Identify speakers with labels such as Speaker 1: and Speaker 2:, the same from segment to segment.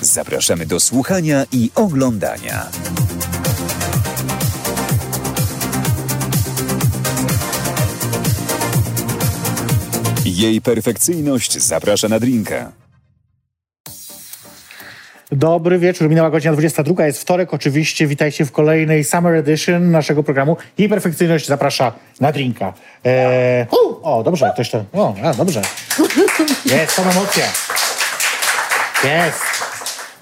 Speaker 1: zapraszamy do słuchania i oglądania. Jej perfekcyjność zaprasza na drinka.
Speaker 2: Dobry wieczór, minęła godzina 22, jest wtorek oczywiście. Witajcie w kolejnej Summer Edition naszego programu. Jej perfekcyjność zaprasza na drinka. Eee, o, dobrze, ktoś to... O, a, dobrze. Jest, są emocje. Jest.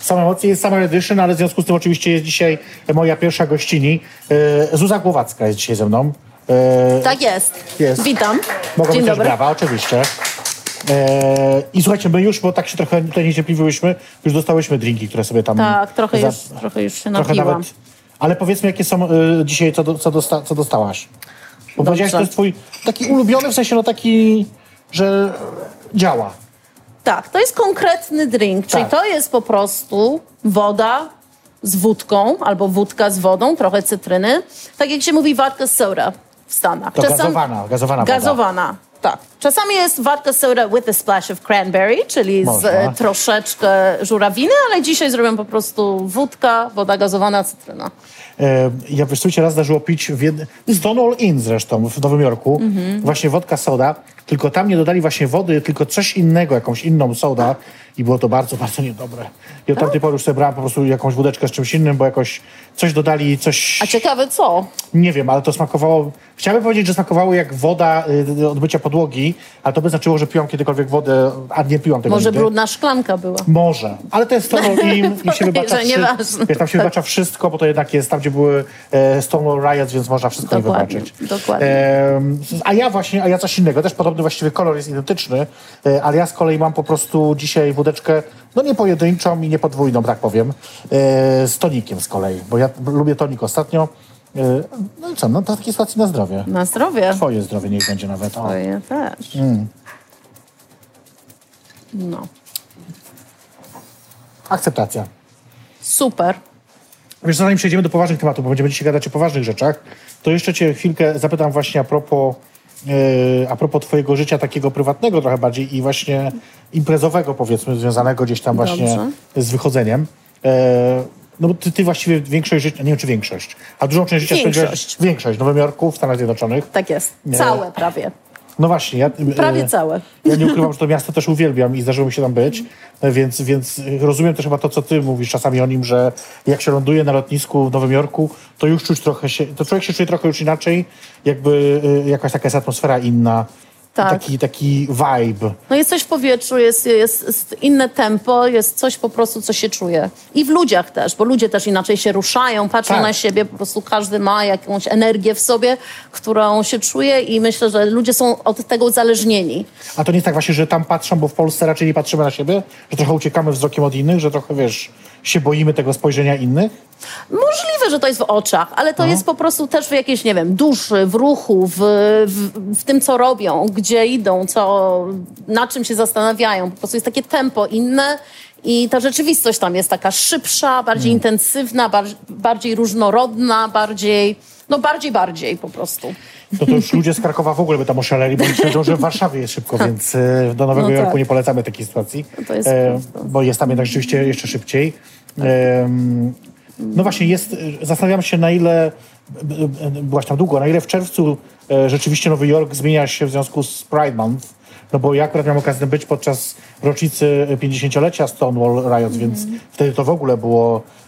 Speaker 2: Są emocje, jest Summer Edition, ale w związku z tym oczywiście jest dzisiaj moja pierwsza gościni. Eee, Zuza Głowacka jest dzisiaj ze mną. Eee,
Speaker 3: Tak jest.
Speaker 2: Jest.
Speaker 3: Witam.
Speaker 2: Mogą
Speaker 3: Dzień
Speaker 2: być też
Speaker 3: dobry.
Speaker 2: brawa, oczywiście. Eee, I słuchajcie, my już, bo tak się trochę tutaj niecierpliwiłyśmy, już dostałyśmy drinki, które sobie tam...
Speaker 3: Tak, trochę
Speaker 2: za-
Speaker 3: już, trochę już się
Speaker 2: trochę
Speaker 3: napiłam.
Speaker 2: nawet... Ale powiedzmy, jakie są y, dzisiaj, co, do, co, dosta, co dostałaś? Bo powiedziałaś, że to jest twój taki ulubiony, w sensie no taki, że działa.
Speaker 3: Tak, to jest konkretny drink, czyli
Speaker 2: Tak.
Speaker 3: to jest po prostu woda z wódką albo wódka z wodą, trochę cytryny. Tak jak się mówi vodka soda w Stanach.
Speaker 2: To gazowana, gazowana woda.
Speaker 3: Gazowana, tak. Czasami jest vodka soda with a splash of cranberry, czyli z
Speaker 2: Można.
Speaker 3: e, troszeczkę żurawiny, ale dzisiaj zrobią po prostu wódka, woda gazowana, cytryna.
Speaker 2: E, ja wiesz, co mi się raz zdarzyło pić w, jed... Stonewall Inn zresztą w Nowym Jorku,
Speaker 3: Mhm.
Speaker 2: właśnie wodka soda, tylko tam nie dodali właśnie wody, tylko coś innego, jakąś inną soda i było to bardzo, bardzo niedobre. I od tamtej pory już sobie brałem po prostu jakąś wódeczkę z czymś innym, bo jakoś coś dodali, coś...
Speaker 3: A ciekawe co?
Speaker 2: Nie wiem, ale to smakowało... Chciałbym powiedzieć, że smakowało jak woda y, od mycia podłogi, ale to by znaczyło, że piłam kiedykolwiek wodę, a nie piłam tego
Speaker 3: Może
Speaker 2: nigdy.
Speaker 3: brudna szklanka była.
Speaker 2: Może, ale to jest Stonewall Inn i się wybacza,
Speaker 3: Że nieważne.
Speaker 2: wiesz, tam się wybacza wszystko, bo to jednak jest tam, gdzie były e, Stonewall Riots, więc można wszystko im
Speaker 3: Dokładnie,
Speaker 2: wybaczyć.
Speaker 3: dokładnie.
Speaker 2: A ja właśnie, a ja coś innego, też podobny właściwie kolor jest identyczny, e, ale ja z kolei mam po prostu dzisiaj wódeczkę, no nie pojedynczą i nie podwójną, tak powiem, e, z tonikiem z kolei, bo ja lubię tonik ostatnio. E, no i co, no to takie sytuacji na zdrowie.
Speaker 3: Na zdrowie.
Speaker 2: Twoje zdrowie niech będzie nawet. O.
Speaker 3: Twoje też.
Speaker 2: Mm.
Speaker 3: No.
Speaker 2: Akceptacja.
Speaker 3: Super.
Speaker 2: Wiesz, zanim przejdziemy do poważnych tematów, bo będziemy dzisiaj gadać o poważnych rzeczach, to jeszcze cię chwilkę zapytam właśnie a propos, a propos twojego życia takiego prywatnego trochę bardziej i właśnie imprezowego powiedzmy, związanego gdzieś tam właśnie
Speaker 3: Dobrze.
Speaker 2: z wychodzeniem. E, no bo ty, ty właściwie większość życia, nie wiem czy większość, a dużą część życia
Speaker 3: Większość.
Speaker 2: spędziłeś większość w Nowym Jorku, w Stanach Zjednoczonych.
Speaker 3: Tak jest. Całe prawie.
Speaker 2: No właśnie. Ja, e,
Speaker 3: Prawie całe.
Speaker 2: Ja nie ukrywam, że to miasto też uwielbiam i zdarzyło mi się tam być, e, więc, więc rozumiem też chyba to, co ty mówisz czasami o nim, że jak się ląduje na lotnisku w Nowym Jorku, to już czuć trochę się, to człowiek się czuje trochę już inaczej, jakby e, jakaś taka jest atmosfera inna,
Speaker 3: Tak.
Speaker 2: taki, taki vibe.
Speaker 3: No jest coś w powietrzu, jest, jest, jest inne tempo, jest coś po prostu, co się czuje. I w ludziach też, bo ludzie też inaczej się ruszają, patrzą
Speaker 2: Tak.
Speaker 3: na siebie, po prostu każdy ma jakąś energię w sobie, którą się czuje i myślę, że ludzie są od tego uzależnieni.
Speaker 2: A to nie jest tak właśnie, że tam patrzą, bo w Polsce raczej nie patrzymy na siebie, że trochę uciekamy wzrokiem od innych, że trochę, wiesz, się boimy tego spojrzenia innych?
Speaker 3: Możliwe, że to jest w oczach, ale to jest po prostu też w jakiejś, nie wiem, duszy, w ruchu, w, w, w tym, co robią, gdzie idą, co, na czym się zastanawiają. Po prostu jest takie tempo inne i ta rzeczywistość tam jest taka szybsza, bardziej intensywna, bar, bardziej różnorodna, bardziej, no bardziej, bardziej po prostu.
Speaker 2: To, to już ludzie z Krakowa w ogóle by tam oszaleli, bo myślę, że w Warszawie jest szybko, więc e, do Nowego
Speaker 3: No
Speaker 2: Jorku
Speaker 3: tak.
Speaker 2: nie polecamy takiej sytuacji.
Speaker 3: No to jest
Speaker 2: E, bo jest tam jednak rzeczywiście jeszcze szybciej. Em, no właśnie, jest, zastanawiam się na ile, byłaś tam długo, na ile w czerwcu e, rzeczywiście Nowy Jork zmienia się w związku z Pride Month, no bo ja akurat miałem okazję być podczas rocznicy 50-lecia Stonewall Riots, więc wtedy to w ogóle było, no,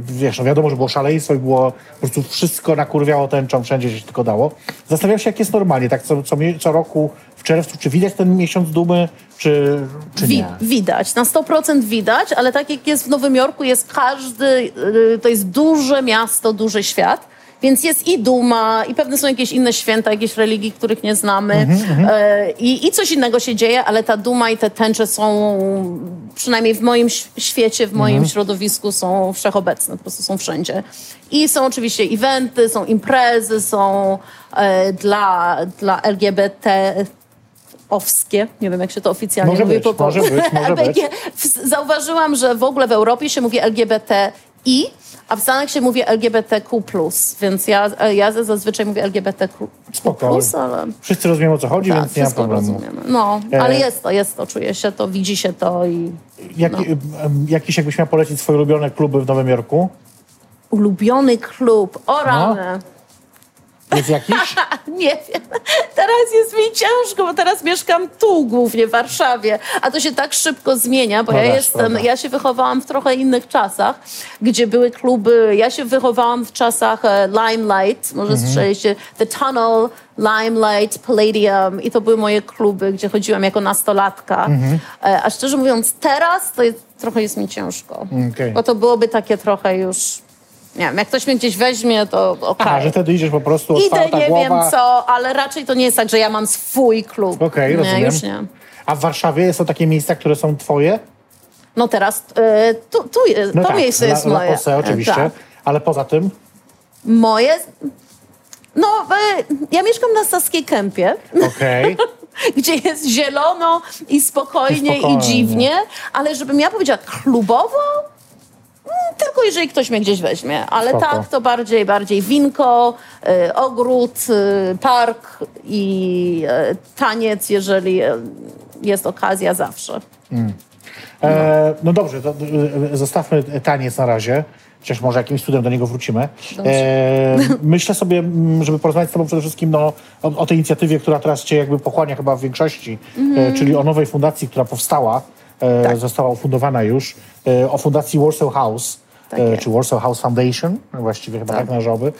Speaker 2: wiesz, no wiadomo, że było szaleństwo i było po prostu wszystko nakurwiało tęczą wszędzie, gdzie się tylko dało. Zastanawiam się, jak jest normalnie, tak co, co, co roku w czerwcu, czy widać ten miesiąc dumy, czy, czy
Speaker 3: Wi-
Speaker 2: nie?
Speaker 3: widać, na 100% widać, ale tak jak jest w Nowym Jorku, jest każdy, y, to jest duże miasto, duży świat Więc jest i duma, i pewne są jakieś inne święta, jakieś religii, których nie znamy.
Speaker 2: Mhm,
Speaker 3: E, i, I coś innego się dzieje, ale ta duma i te tęcze są, przynajmniej w moim świecie, w moim
Speaker 2: Mhm.
Speaker 3: środowisku, są wszechobecne, po prostu są wszędzie. I są oczywiście eventy, są imprezy, są e, dla, dla LGBT owskie, nie wiem jak się to oficjalnie
Speaker 2: Może
Speaker 3: mówi
Speaker 2: być,
Speaker 3: po polsku.
Speaker 2: może być, może być.
Speaker 3: Zauważyłam, że w ogóle w Europie się mówi LGBTI, a w Stanach się mówi LGBTQ+, więc ja, ja zazwyczaj mówię LGBTQ+,
Speaker 2: Spoko.
Speaker 3: ale
Speaker 2: Wszyscy rozumieją o co chodzi,
Speaker 3: tak,
Speaker 2: więc nie ma problemu.
Speaker 3: rozumiemy. No,
Speaker 2: E,
Speaker 3: ale jest to, jest to, czuje się to, widzi się to i
Speaker 2: Jaki,
Speaker 3: No.
Speaker 2: Jakiś jakbyś miał polecić swoje ulubione kluby w Nowym Jorku?
Speaker 3: ulubiony klub, o rany.
Speaker 2: Jest jakiś?
Speaker 3: Nie wiem. Teraz jest mi ciężko, bo teraz mieszkam tu głównie, w Warszawie. A to się tak szybko zmienia, bo
Speaker 2: No
Speaker 3: ja
Speaker 2: też,
Speaker 3: jestem,
Speaker 2: prawda.
Speaker 3: ja się wychowałam w trochę innych czasach, gdzie były kluby. Ja się wychowałam w czasach e, Limelight, może
Speaker 2: Mhm.
Speaker 3: słyszeliście, The Tunnel, Limelight, Palladium i to były moje kluby, gdzie chodziłam jako nastolatka.
Speaker 2: Mhm.
Speaker 3: E, A szczerze mówiąc, teraz to jest, trochę jest mi ciężko.
Speaker 2: Okej.
Speaker 3: Bo to byłoby takie trochę już... Nie wiem, jak ktoś mnie gdzieś weźmie, to okej.
Speaker 2: A, że wtedy idziesz po prostu
Speaker 3: Idę, nie
Speaker 2: głowa.
Speaker 3: wiem co, ale raczej to nie jest tak, że ja mam swój klub.
Speaker 2: Okej,
Speaker 3: nie,
Speaker 2: rozumiem.
Speaker 3: już nie.
Speaker 2: A w Warszawie są takie miejsca, które są twoje?
Speaker 3: No teraz e, tu, tu
Speaker 2: No
Speaker 3: to
Speaker 2: tak,
Speaker 3: miejsce jest
Speaker 2: La
Speaker 3: moje.
Speaker 2: Posse oczywiście,
Speaker 3: Tak.
Speaker 2: ale poza tym?
Speaker 3: Moje... No, e, ja mieszkam na Saskiej Kępie,
Speaker 2: Okej.
Speaker 3: gdzie jest zielono i spokojnie,
Speaker 2: I
Speaker 3: i,
Speaker 2: spokojnie.
Speaker 3: dziwnie, ale żebym ja powiedziała klubowo, tylko jeżeli ktoś mnie gdzieś weźmie. Ale
Speaker 2: Spoko.
Speaker 3: tak, to bardziej, bardziej winko, e, ogród, e, park i e, taniec, jeżeli e, jest okazja zawsze.
Speaker 2: E, no dobrze, to, e, zostawmy taniec na razie. Chociaż może jakimś cudem do niego wrócimy. E, myślę sobie, mm, żeby porozmawiać z Tobą przede wszystkim no, o, o tej inicjatywie, która teraz Cię jakby pochłania chyba w większości, e, czyli o nowej fundacji, która powstała, e, została ufundowana już, e, o fundacji Warsaw House,
Speaker 3: Tak
Speaker 2: e, czy Warsaw House Foundation, właściwie chyba tak, należałoby.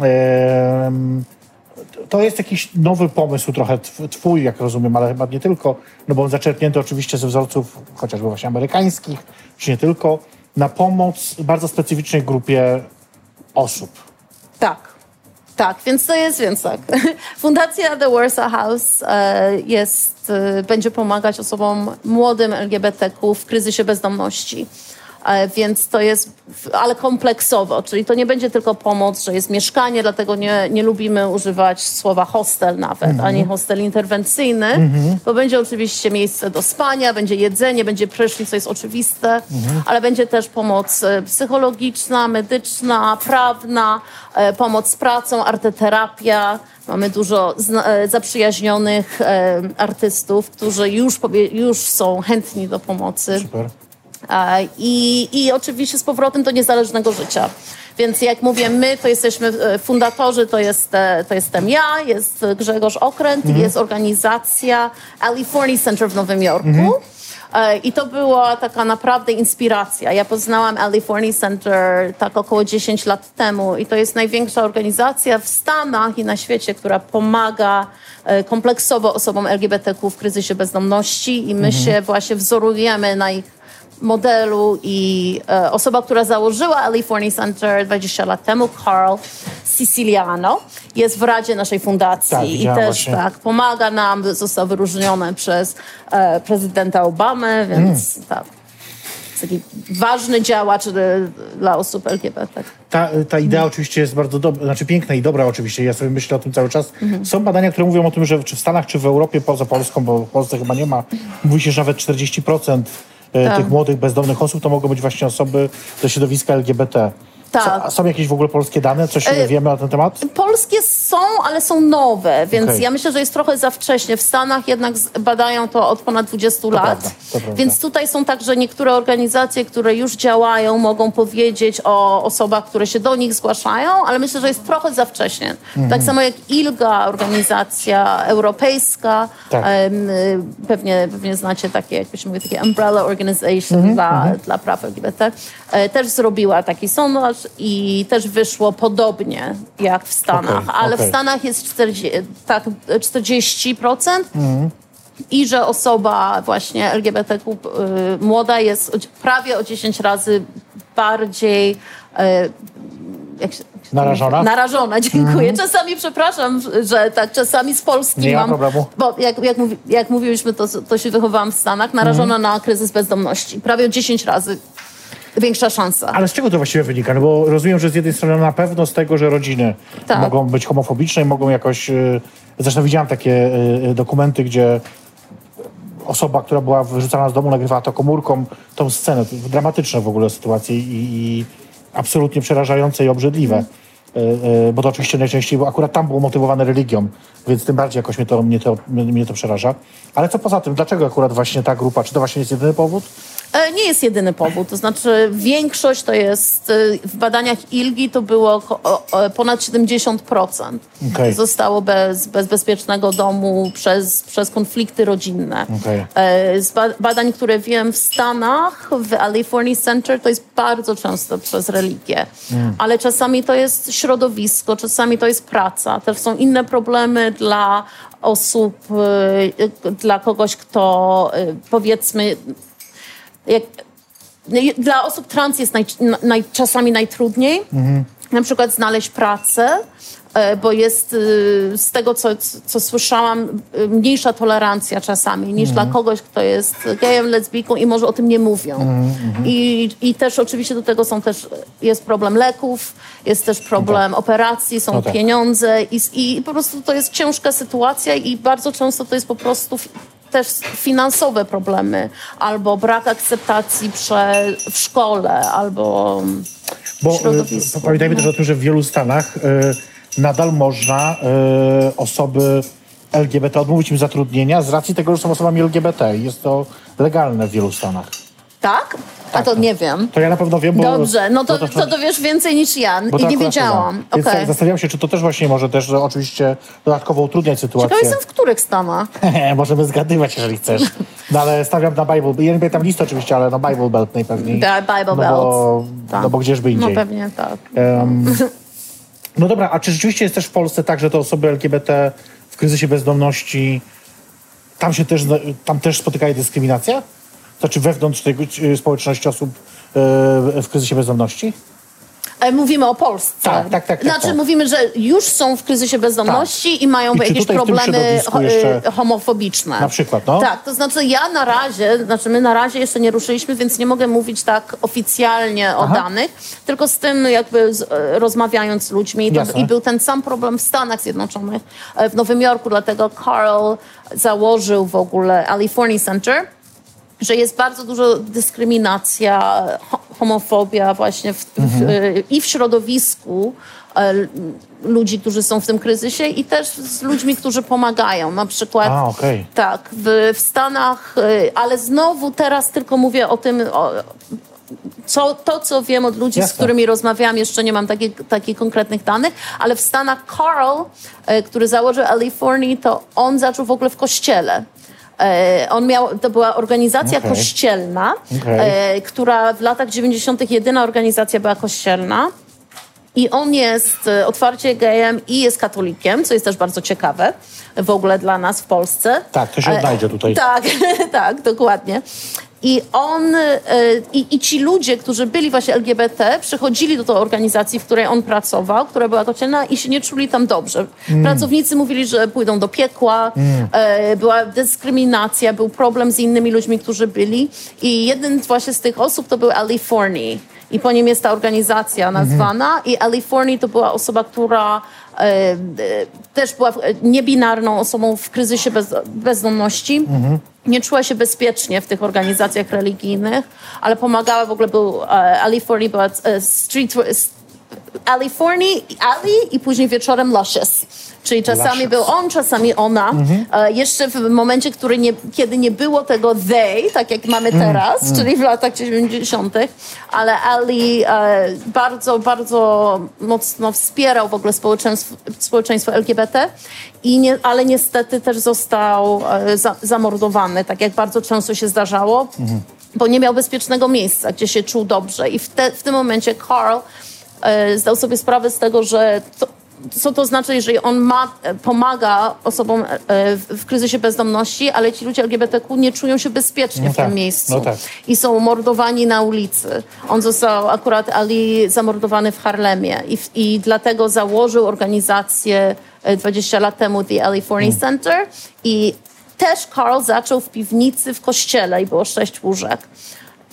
Speaker 2: E, to jest jakiś nowy pomysł trochę tw- twój, jak rozumiem, ale chyba nie tylko, no bo on zaczerpnięty oczywiście ze wzorców chociażby właśnie amerykańskich, czy nie tylko, na pomoc bardzo specyficznej grupie osób.
Speaker 3: Tak. Tak, więc to jest, więc tak. Fundacja The Warsaw House e, jest, e, będzie pomagać osobom młodym LGBTQ w kryzysie bezdomności. E, Więc to jest, ale kompleksowo, czyli to nie będzie tylko pomoc, że jest mieszkanie, dlatego nie, nie lubimy używać słowa hostel nawet, ani hostel interwencyjny, bo będzie oczywiście miejsce do spania, będzie jedzenie, będzie prysznic, co jest oczywiste, ale będzie też pomoc e, psychologiczna, medyczna, prawna, e, pomoc z pracą, arteterapia. Mamy dużo zaprzyjaźnionych e, artystów, którzy już, już są chętni do pomocy.
Speaker 2: Super.
Speaker 3: I, I oczywiście z powrotem do niezależnego życia. Więc jak mówię my, to jesteśmy e, fundatorzy, to, jest, e, to jestem ja, jest Grzegorz Okręt, jest organizacja California Center w Nowym Jorku. E, I to była taka naprawdę inspiracja. Ja poznałam California Center tak około 10 lat temu i to jest największa organizacja w Stanach i na świecie, która pomaga kompleksowo osobom LGBTQ w kryzysie bezdomności i my się właśnie wzorujemy na ich modelu i e, osoba, która założyła California Center 20 lat temu, Carl Siciliano, jest w radzie naszej fundacji
Speaker 2: tak,
Speaker 3: i też
Speaker 2: właśnie.
Speaker 3: tak pomaga nam, został wyróżniony przez e, prezydenta Obamę, więc
Speaker 2: mm.
Speaker 3: tak. Jest taki ważny działacz e, dla osób LGBT.
Speaker 2: Ta, ta idea mm. oczywiście jest bardzo dobra, znaczy piękna i dobra oczywiście, ja sobie myślę o tym cały czas. Mm. Są badania, które mówią o tym, że czy w Stanach, czy w Europie, poza Polską, bo w Polsce chyba nie ma, mówi się, że nawet 40%
Speaker 3: tak.
Speaker 2: tych młodych, bezdomnych osób to mogą być właśnie osoby ze środowiska LGBT.
Speaker 3: Tak.
Speaker 2: Są, a są jakieś w ogóle polskie dane? Coś
Speaker 3: E,
Speaker 2: wiemy na ten temat?
Speaker 3: Polskie są, ale są nowe, więc
Speaker 2: Okej.
Speaker 3: ja myślę, że jest trochę za wcześnie. W Stanach jednak badają to od ponad 20 lat.
Speaker 2: prawda, to prawda.
Speaker 3: Więc tutaj są także niektóre organizacje, które już działają, mogą powiedzieć o osobach, które się do nich zgłaszają, ale myślę, że jest trochę za wcześnie.
Speaker 2: Mhm.
Speaker 3: Tak samo jak ILGA, organizacja europejska,
Speaker 2: Tak.
Speaker 3: y, pewnie, pewnie znacie takie, jak mówi, takie umbrella organization
Speaker 2: Mhm,
Speaker 3: dla, dla praw LGBT, też zrobiła taki sondaż i też wyszło podobnie jak w Stanach,
Speaker 2: Okej,
Speaker 3: ale
Speaker 2: okej.
Speaker 3: w Stanach jest 40, tak, 40%. I że osoba właśnie LGBTQ y, młoda jest prawie o 10 razy bardziej, y, się,
Speaker 2: Narażona?
Speaker 3: Narażona, dziękuję. Czasami przepraszam, że tak, czasami z Polski
Speaker 2: Nie ma
Speaker 3: mam...
Speaker 2: problemu.
Speaker 3: Bo jak, jak, mówi, jak mówiliśmy, to, to się wychowałam w Stanach, narażona
Speaker 2: Mhm.
Speaker 3: na kryzys bezdomności. Prawie 10 razy większa szansa.
Speaker 2: Ale z czego to właściwie wynika? No bo rozumiem, że z jednej strony na pewno z tego, że rodziny
Speaker 3: Tak.
Speaker 2: mogą być homofobiczne i mogą jakoś... y, Zresztą widziałem takie y, dokumenty, gdzie osoba, która była wyrzucana z domu, nagrywała to komórką, tą scenę. Dramatyczne w ogóle sytuacje i, i absolutnie przerażające i obrzydliwe. Y, Bo to oczywiście najczęściej, bo akurat tam było motywowane religią, więc tym bardziej jakoś mnie to, mnie to, mnie to przeraża. Ale co poza tym, dlaczego akurat właśnie ta grupa? Czy to właśnie jest jedyny powód?
Speaker 3: E, Nie jest jedyny powód, to znaczy większość to jest, e, w badaniach ILGI to było ponad 70%.
Speaker 2: Okej.
Speaker 3: Zostało bez, bez bezpiecznego domu przez, przez konflikty rodzinne.
Speaker 2: Okej.
Speaker 3: E, Z ba- badań, które wiem w Stanach, w California Center, to jest bardzo często przez religię. Ale czasami to jest środowisko, czasami to jest praca. Też są inne problemy dla osób, dla kogoś, kto powiedzmy jak, dla osób trans jest naj, naj, czasami najtrudniej. Na przykład znaleźć pracę, e, bo jest y, z tego, co, co słyszałam, y, mniejsza tolerancja czasami niż dla kogoś, kto jest gejem, lesbijką i może o tym nie mówią. I, I też oczywiście do tego są też, jest problem leków, jest też problem operacji, są
Speaker 2: No tak.
Speaker 3: pieniądze i, i po prostu to jest ciężka sytuacja i bardzo często to jest po prostu też finansowe problemy, albo brak akceptacji prze, w szkole, albo
Speaker 2: Bo
Speaker 3: środowisku.
Speaker 2: y, pamiętajmy też o tym, że w wielu stanach y, nadal można y, osoby LGBT odmówić im zatrudnienia z racji tego, że są osobami LGBT. Jest to legalne w wielu stanach.
Speaker 3: Tak? A to nie wiem.
Speaker 2: To ja na pewno wiem, bo...
Speaker 3: Dobrze, no to, to, to wiesz więcej niż ja
Speaker 2: bo
Speaker 3: i nie wiedziałam. Okej.
Speaker 2: tak zastanawiam się, czy to też właśnie może też oczywiście dodatkowo utrudniać sytuację.
Speaker 3: Ciekawa jestem, w których stanach?
Speaker 2: Możemy zgadywać, jeżeli chcesz. No ale stawiam na Bible. Ja nie pamiętam listy oczywiście, ale no Bible Belt najpewniej.
Speaker 3: Da- Bible
Speaker 2: no Bo,
Speaker 3: Belt. Tak.
Speaker 2: no bo gdzieżby
Speaker 3: No
Speaker 2: indziej.
Speaker 3: pewnie tak.
Speaker 2: Em, no dobra, a czy rzeczywiście jest też w Polsce tak, że te osoby LGBT w kryzysie bezdomności, tam się też, tam też spotykają dyskryminacja? Znaczy wewnątrz tej y, społeczności osób y, w kryzysie bezdomności?
Speaker 3: E, Mówimy o Polsce.
Speaker 2: Tak, tak, tak, tak,
Speaker 3: Znaczy
Speaker 2: tak.
Speaker 3: mówimy, że już są w kryzysie bezdomności i mają
Speaker 2: I
Speaker 3: jakieś problemy y, homofobiczne.
Speaker 2: Na przykład, no.
Speaker 3: Tak, to znaczy ja na razie, znaczy my na razie jeszcze nie ruszyliśmy, więc nie mogę mówić tak oficjalnie o
Speaker 2: Aha.
Speaker 3: danych, tylko z tym jakby z, e, rozmawiając z ludźmi.
Speaker 2: Jasne.
Speaker 3: I był ten sam problem w Stanach Zjednoczonych, e, w Nowym Jorku, dlatego Carl założył w ogóle California Center, że jest bardzo dużo dyskryminacja, ho- homofobia właśnie w, w,
Speaker 2: Mhm.
Speaker 3: i w środowisku e, ludzi, którzy są w tym kryzysie i też z ludźmi, którzy pomagają. Na przykład
Speaker 2: A, okej.
Speaker 3: tak, w, w Stanach, e, ale znowu teraz tylko mówię o tym, o, co, to, co wiem od ludzi, z
Speaker 2: Jasne.
Speaker 3: którymi rozmawiałam, jeszcze nie mam takich, takich konkretnych danych, ale w Stanach Carl, e, który założył California, to on zaczął w ogóle w kościele. E, On miał, to była organizacja
Speaker 2: Okej.
Speaker 3: kościelna,
Speaker 2: Okej.
Speaker 3: e, która w latach 90. jedyna organizacja była kościelna. I on jest e, otwarcie gejem i jest katolikiem, co jest też bardzo ciekawe w ogóle dla nas w Polsce.
Speaker 2: Tak, to się odnajdzie tutaj.
Speaker 3: Tak, tak, dokładnie. I on, e, i, i ci ludzie, którzy byli właśnie LGBT, przychodzili do tej organizacji, w której on pracował, która była kościelna i się nie czuli tam dobrze.
Speaker 2: Mm.
Speaker 3: Pracownicy mówili, że pójdą do piekła, e, była dyskryminacja, był problem z innymi ludźmi, którzy byli. I jeden właśnie z tych osób to był Ali Forney. I po nim jest ta organizacja nazwana. I Ali Forney to była osoba, która e, e, też była e, niebinarną osobą w kryzysie bez, bezdomności. Nie czuła się bezpiecznie w tych organizacjach religijnych, ale pomagała w ogóle, był e, Ali Forney była e, street, Ali Forney, Ali i później wieczorem Luscious. Czyli czasami był on, czasami ona. E, jeszcze w momencie, który nie, kiedy nie było tego they, tak jak mamy teraz, czyli w latach 90., ale Ali e, bardzo, bardzo mocno wspierał w ogóle społeczeństwo, społeczeństwo LGBT, i nie, ale niestety też został e, za, zamordowany, tak jak bardzo często się zdarzało. Bo nie miał bezpiecznego miejsca, gdzie się czuł dobrze. I w, te, w tym momencie Carl e, zdał sobie sprawę z tego, że to, co to znaczy, jeżeli on ma, e, pomaga osobom e, w, kryzysie bezdomności, ale ci ludzie LGBTQ nie czują się bezpiecznie
Speaker 2: No
Speaker 3: w
Speaker 2: tak,
Speaker 3: tym miejscu
Speaker 2: no tak.
Speaker 3: i są mordowani na ulicy. On został akurat Ali zamordowany w Harlemie i, i dlatego założył organizację e, 20 lat temu The Ali Forney
Speaker 2: Mm.
Speaker 3: Center i też Carl zaczął w piwnicy w kościele i było sześć łóżek.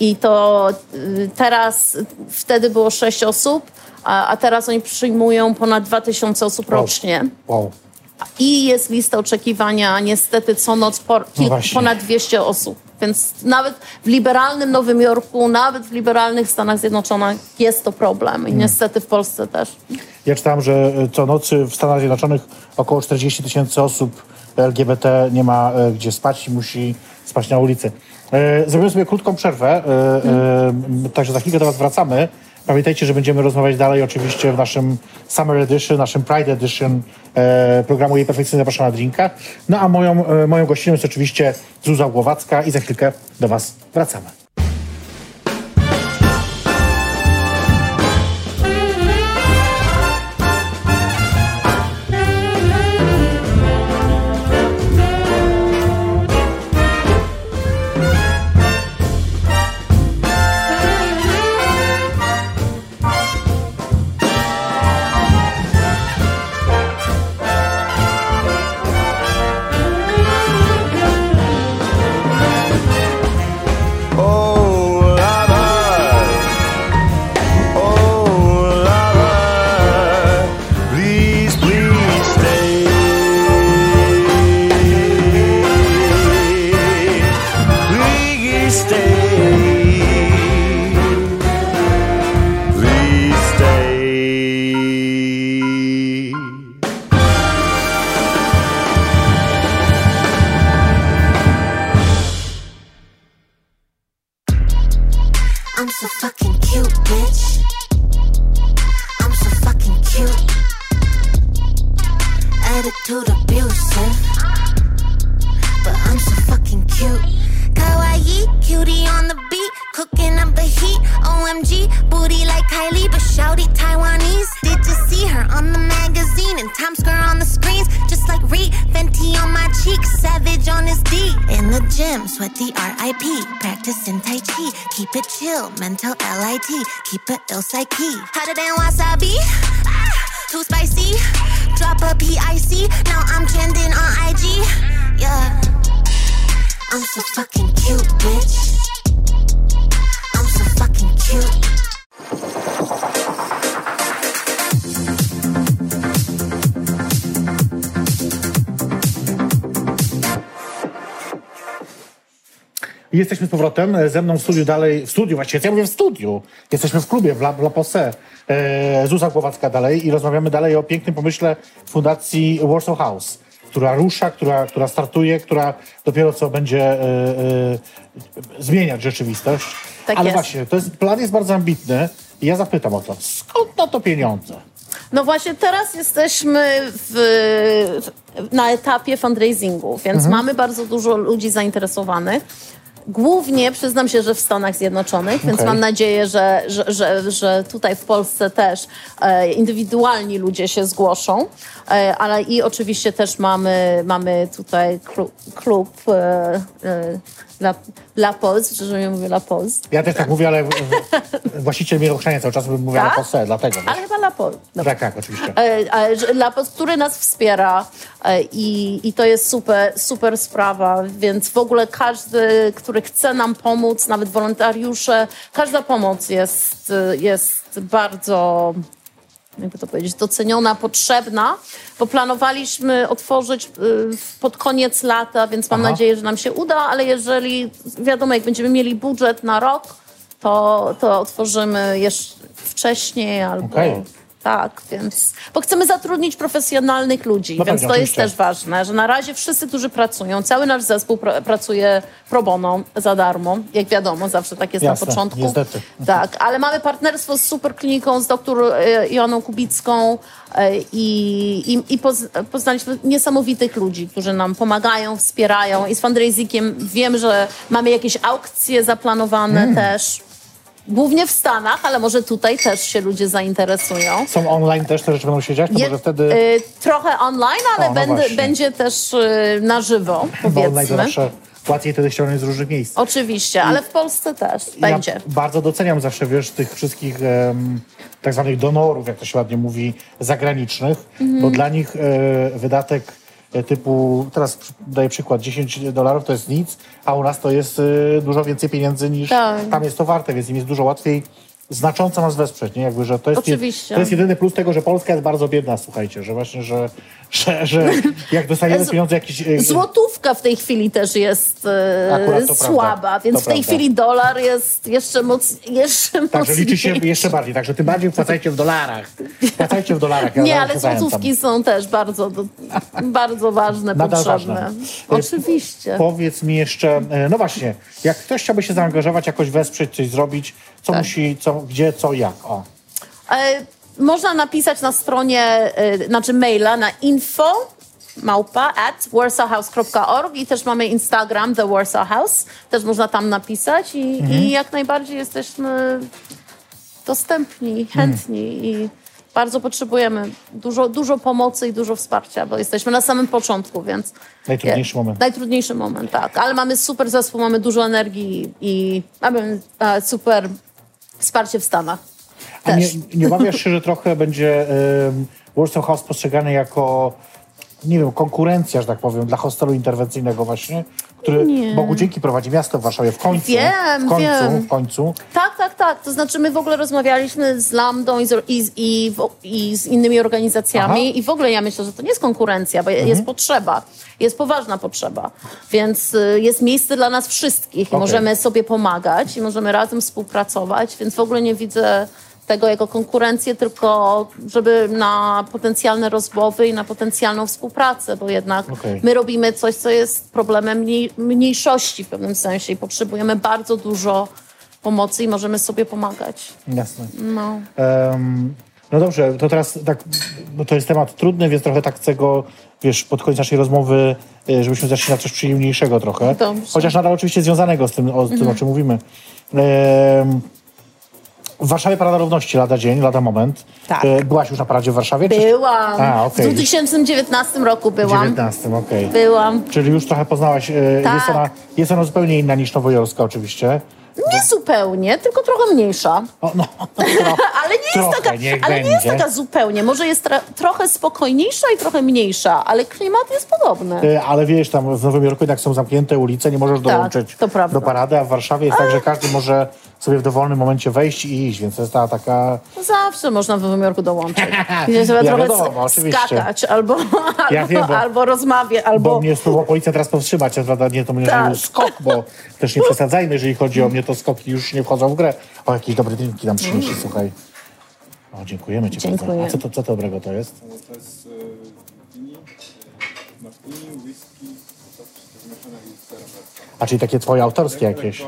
Speaker 3: I to y, teraz, wtedy było sześć osób, a, a teraz oni przyjmują ponad 2000 osób
Speaker 2: Wow.
Speaker 3: rocznie.
Speaker 2: Wow.
Speaker 3: I jest lista oczekiwania niestety co noc po,
Speaker 2: No
Speaker 3: ponad 200 osób. Więc nawet w liberalnym Nowym Jorku, nawet w liberalnych Stanach Zjednoczonych jest to problem. I
Speaker 2: Hmm.
Speaker 3: niestety w Polsce też.
Speaker 2: Ja czytałem, że e, co nocy w Stanach Zjednoczonych około 40 tysięcy osób LGBT nie ma e, gdzie spać i musi spać na ulicy. E, Zrobimy sobie krótką przerwę, e, także za chwilkę do Was wracamy. Pamiętajcie, że będziemy rozmawiać dalej oczywiście w naszym Summer Edition, naszym Pride Edition e, programu Jej Perfekcyjna Zapraszam na Drinka. No a moją, e, moją gościnią jest oczywiście Zuza Głowacka i za chwilkę do Was wracamy.
Speaker 4: How did they
Speaker 2: I Jesteśmy z powrotem. E, Ze mną w studiu dalej, w studiu właściwie, ja mówię w studiu. Jesteśmy w klubie, w La, La Posse. E, Zuza Głowacka dalej i rozmawiamy dalej o pięknym pomyśle Fundacji Warsaw House, która rusza, która, która startuje, która dopiero co będzie e, e, zmieniać rzeczywistość.
Speaker 3: Tak
Speaker 2: Ale
Speaker 3: jest.
Speaker 2: właśnie, to jest, plan jest bardzo ambitny i ja zapytam o to, skąd na to pieniądze?
Speaker 3: No właśnie teraz jesteśmy w, na etapie fundraisingu, więc
Speaker 2: Mhm.
Speaker 3: mamy bardzo dużo ludzi zainteresowanych. Głównie przyznam się, że w Stanach Zjednoczonych, więc
Speaker 2: Okej.
Speaker 3: mam nadzieję, że, że, że, że tutaj w Polsce też e, indywidualni ludzie się zgłoszą, e, ale i oczywiście też mamy, mamy tutaj klub, klub e, e, dla, dla Polsk, że nie mówię dla Polsk,
Speaker 2: Ja też tak mówię, ale właściciel mnie ochrzania cały czas, bym mówił
Speaker 3: Tak?
Speaker 2: La Posse, dlatego.
Speaker 3: ale chyba dla Polsk.
Speaker 2: Tak, tak, oczywiście.
Speaker 3: E, e, że- dla, który nas wspiera e, i, i to jest super, super sprawa, więc w ogóle każdy, który chce nam pomóc, nawet wolontariusze, każda pomoc jest, jest bardzo jakby to powiedzieć, doceniona, potrzebna, bo planowaliśmy otworzyć y, pod koniec lata, więc mam
Speaker 2: Aha.
Speaker 3: nadzieję, że nam się uda, ale jeżeli, wiadomo, jak będziemy mieli budżet na rok, to, to otworzymy jeszcze wcześniej albo...
Speaker 2: Okej.
Speaker 3: Tak, więc. Bo chcemy zatrudnić profesjonalnych ludzi,
Speaker 2: No
Speaker 3: więc
Speaker 2: pewnie,
Speaker 3: to jest też ważne, że na razie wszyscy, którzy pracują, cały nasz zespół pra pracuje pro bono, za darmo. Jak wiadomo, zawsze tak jest
Speaker 2: Jasne,
Speaker 3: na początku.
Speaker 2: niestety.
Speaker 3: Tak, ale mamy partnerstwo z super kliniką, z doktor e, Joanną Kubicką e, i, i, i poz, poznaliśmy niesamowitych ludzi, którzy nam pomagają, wspierają i z fundraisingiem wiem, że mamy jakieś aukcje zaplanowane
Speaker 2: Mm.
Speaker 3: też. Głównie w Stanach, ale może tutaj też się ludzie zainteresują.
Speaker 2: Są online też te rzeczy będą się dziać? To
Speaker 3: Je-
Speaker 2: może wtedy...
Speaker 3: y, trochę online, ale
Speaker 2: O, no
Speaker 3: będę, będzie też y, na żywo,
Speaker 2: Bo online to
Speaker 3: powiedzmy.
Speaker 2: zawsze łatwiej wtedy ściągnąć z różnych miejsc.
Speaker 3: Oczywiście, ale w Polsce też będzie.
Speaker 2: Ja bardzo doceniam zawsze, wiesz, tych wszystkich em, tak zwanych donorów, jak to się ładnie mówi, zagranicznych,
Speaker 3: Mhm.
Speaker 2: bo dla nich e, wydatek typu, teraz daję przykład, 10 dolarów to jest nic, a u nas to jest e, dużo więcej pieniędzy niż
Speaker 3: Tak.
Speaker 2: tam jest to warte, więc im jest dużo łatwiej znacząco nas wesprzeć, nie? Jakby, że to jest,
Speaker 3: Oczywiście.
Speaker 2: to jest jedyny plus tego, że Polska jest bardzo biedna, słuchajcie, że właśnie, że, że, że jak dostaniemy pieniądze jakieś... e,
Speaker 3: Złotówka w tej chwili też jest e,
Speaker 2: Akurat to prawda.
Speaker 3: słaba, więc w tej
Speaker 2: prawda.
Speaker 3: chwili dolar jest jeszcze, moc, jeszcze
Speaker 2: Także
Speaker 3: mocniej.
Speaker 2: liczy się jeszcze bardziej, także tym bardziej wpłacajcie w dolarach. Wpłacajcie w dolarach. ja
Speaker 3: Nie, ale złotówki są też bardzo, do, bardzo ważne,
Speaker 2: Nadal
Speaker 3: potrzebne.
Speaker 2: ważne.
Speaker 3: Oczywiście.
Speaker 2: Powiedz mi jeszcze, e, no właśnie, jak ktoś chciałby się zaangażować, jakoś wesprzeć, coś zrobić, co
Speaker 3: Tak.
Speaker 2: musi, co, gdzie, co, jak? O.
Speaker 3: Można napisać na stronie, e, znaczy maila na info małpa at warsawhouse.org i też mamy Instagram The Warsaw House. Też można tam napisać i,
Speaker 2: Mhm.
Speaker 3: i jak najbardziej jesteśmy dostępni, chętni i bardzo potrzebujemy dużo, dużo pomocy i dużo wsparcia, bo jesteśmy na samym początku, więc...
Speaker 2: Najtrudniejszy moment.
Speaker 3: Najtrudniejszy moment, tak. Ale mamy super zespół, mamy dużo energii i mamy e, super wsparcie w Stanach.
Speaker 2: A nie,
Speaker 3: Też.
Speaker 2: nie obawiasz się, że trochę będzie um, Warsaw House postrzegany jako, nie wiem, konkurencja, że tak powiem, dla hostelu interwencyjnego właśnie, który
Speaker 3: Nie.
Speaker 2: Bogu dzięki prowadzi miasto w Warszawie w końcu.
Speaker 3: Wiem,
Speaker 2: w końcu,
Speaker 3: wiem.
Speaker 2: w końcu.
Speaker 3: Tak, tak, tak. To znaczy my w ogóle rozmawialiśmy z Lambdą i z, i, i, i z innymi organizacjami
Speaker 2: Aha.
Speaker 3: i w ogóle ja myślę, że to nie jest konkurencja, bo jest potrzeba. Jest poważna potrzeba. Więc y, jest miejsce dla nas wszystkich i
Speaker 2: Okej.
Speaker 3: możemy sobie pomagać i możemy razem współpracować, więc w ogóle nie widzę tego jako konkurencję, tylko żeby na potencjalne rozmowy i na potencjalną współpracę, bo jednak
Speaker 2: Okej.
Speaker 3: my robimy coś, co jest problemem mniej, mniejszości w pewnym sensie i potrzebujemy bardzo dużo pomocy i możemy sobie pomagać.
Speaker 2: Jasne.
Speaker 3: No.
Speaker 2: Em, no dobrze, to teraz tak, bo to jest temat trudny, więc trochę tak chcę go, wiesz, pod koniec naszej rozmowy, e, żebyśmy zeszli na coś przyjemniejszego trochę.
Speaker 3: Dobrze.
Speaker 2: Chociaż nadal oczywiście związanego z tym, o, z tym o czym mówimy. Em, w Warszawie Parada Równości lada dzień, lada moment.
Speaker 3: Tak.
Speaker 2: E, Byłaś już na paradzie w Warszawie? czy-
Speaker 3: Byłam.
Speaker 2: A, okej.
Speaker 3: W 2019 roku
Speaker 2: W
Speaker 3: byłam.
Speaker 2: 19, okej.
Speaker 3: Byłam.
Speaker 2: Czyli już trochę poznałaś.
Speaker 3: Tak.
Speaker 2: Jest, ona, jest ona zupełnie inna niż nowojorska oczywiście.
Speaker 3: Nie zupełnie, tylko trochę mniejsza.
Speaker 2: O, no,
Speaker 3: Ale nie,
Speaker 2: Trochę,
Speaker 3: jest taka, ale nie jest taka zupełnie. Może jest trochę spokojniejsza i trochę mniejsza, ale klimat jest podobny.
Speaker 2: E, Ale wiesz, tam w Nowym Jorku jednak są zamknięte ulice, nie możesz dołączyć
Speaker 3: Tak, to prawda.
Speaker 2: do parady, a w Warszawie jest tak, że każdy może sobie w dowolnym momencie wejść i iść, więc to jest ta taka...
Speaker 3: Zawsze można w Nowym Jorku dołączyć. Gdzie trzeba
Speaker 2: Ja
Speaker 3: trochę
Speaker 2: wiadomo, oczywiście.
Speaker 3: skakać, albo,
Speaker 2: Ja
Speaker 3: albo,
Speaker 2: wiem, bo-
Speaker 3: albo rozmawiać,
Speaker 2: Bo
Speaker 3: albo...
Speaker 2: mnie spróbował policja teraz powstrzymać, prawda nie to mnie
Speaker 3: Tak.
Speaker 2: skok, bo też nie przesadzajmy, jeżeli chodzi o mnie, to skoki już nie wchodzą w grę. O, jakieś dobre drinki nam przynieśli, słuchaj. O, dziękujemy ci
Speaker 3: Dziękuję.
Speaker 2: bardzo. A co, to, co dobrego to jest?
Speaker 5: To jest e, e, martini, whisky, lepszym.
Speaker 2: A czyli takie twoje autorskie jakieś?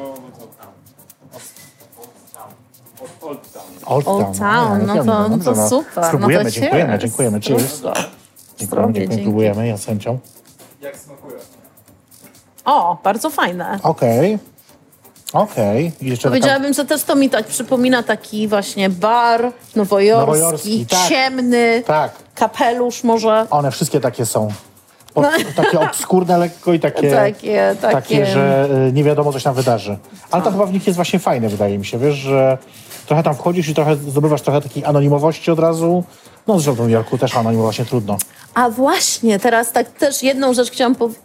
Speaker 5: Old Town.
Speaker 2: Old Town.
Speaker 3: No
Speaker 2: ja
Speaker 3: to- no to super, no to
Speaker 2: Spróbujemy, dziękujemy,
Speaker 3: cheers.
Speaker 2: dziękujemy. Cheers. Dziękujemy, dziękujemy, próbujemy, ja z chęcią.
Speaker 5: Jak smakuje?
Speaker 3: O, bardzo fajne.
Speaker 2: Okej. Okej. I jeszcze taka...
Speaker 3: Powiedziałabym, że też to mi tak przypomina taki właśnie bar nowojorski,
Speaker 2: Nowojorski, tak.
Speaker 3: ciemny,
Speaker 2: Tak,
Speaker 3: kapelusz może.
Speaker 2: one wszystkie takie są. Od, Takie obskurne lekko i takie...
Speaker 3: Takie, takie.
Speaker 2: takie, że y, nie wiadomo, co się tam wydarzy. Ale to chyba w nich jest właśnie fajne, wydaje mi się, wiesz, że trochę tam wchodzisz i trochę zdobywasz trochę takiej anonimowości od razu. No zresztą w Nowym Jorku też anonimować nie trudno.
Speaker 3: A właśnie, teraz tak też jedną rzecz chciałam pow-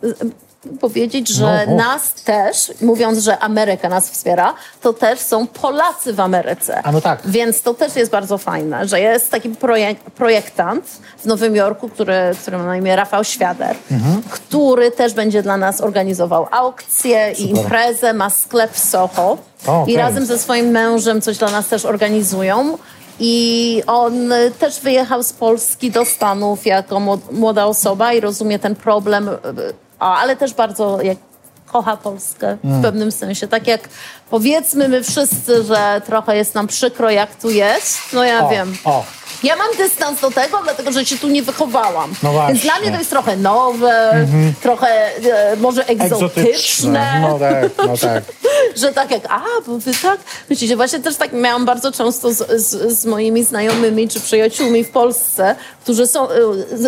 Speaker 3: powiedzieć, że
Speaker 2: No,
Speaker 3: nas też, mówiąc, że Ameryka nas wspiera, to też są Polacy w Ameryce.
Speaker 2: A no tak.
Speaker 3: Więc to też jest bardzo fajne, że jest taki projek- projektant w Nowym Jorku, który, który ma na imię Rafał Świader,
Speaker 2: Mhm.
Speaker 3: który też będzie dla nas organizował aukcję i imprezę, ma sklep w Soho
Speaker 2: O,
Speaker 3: i razem ze swoim mężem coś dla nas też organizują. I on też wyjechał z Polski do Stanów jako młod- młoda osoba i rozumie ten problem, a- ale też bardzo jak kocha Polskę
Speaker 2: Mm.
Speaker 3: w pewnym sensie. Tak jak powiedzmy my wszyscy, że trochę jest nam przykro, jak tu jest. No ja
Speaker 2: O,
Speaker 3: wiem.
Speaker 2: o.
Speaker 3: Ja mam dystans do tego, dlatego że się tu nie wychowałam.
Speaker 2: No.
Speaker 3: Więc dla mnie to jest trochę nowe, trochę e, może egzotyczne.
Speaker 2: No tak, no tak.
Speaker 3: że tak jak, a, bo wy tak, myślicie, właśnie też tak miałam bardzo często z, z, z moimi znajomymi czy przyjaciółmi w Polsce, którzy są e,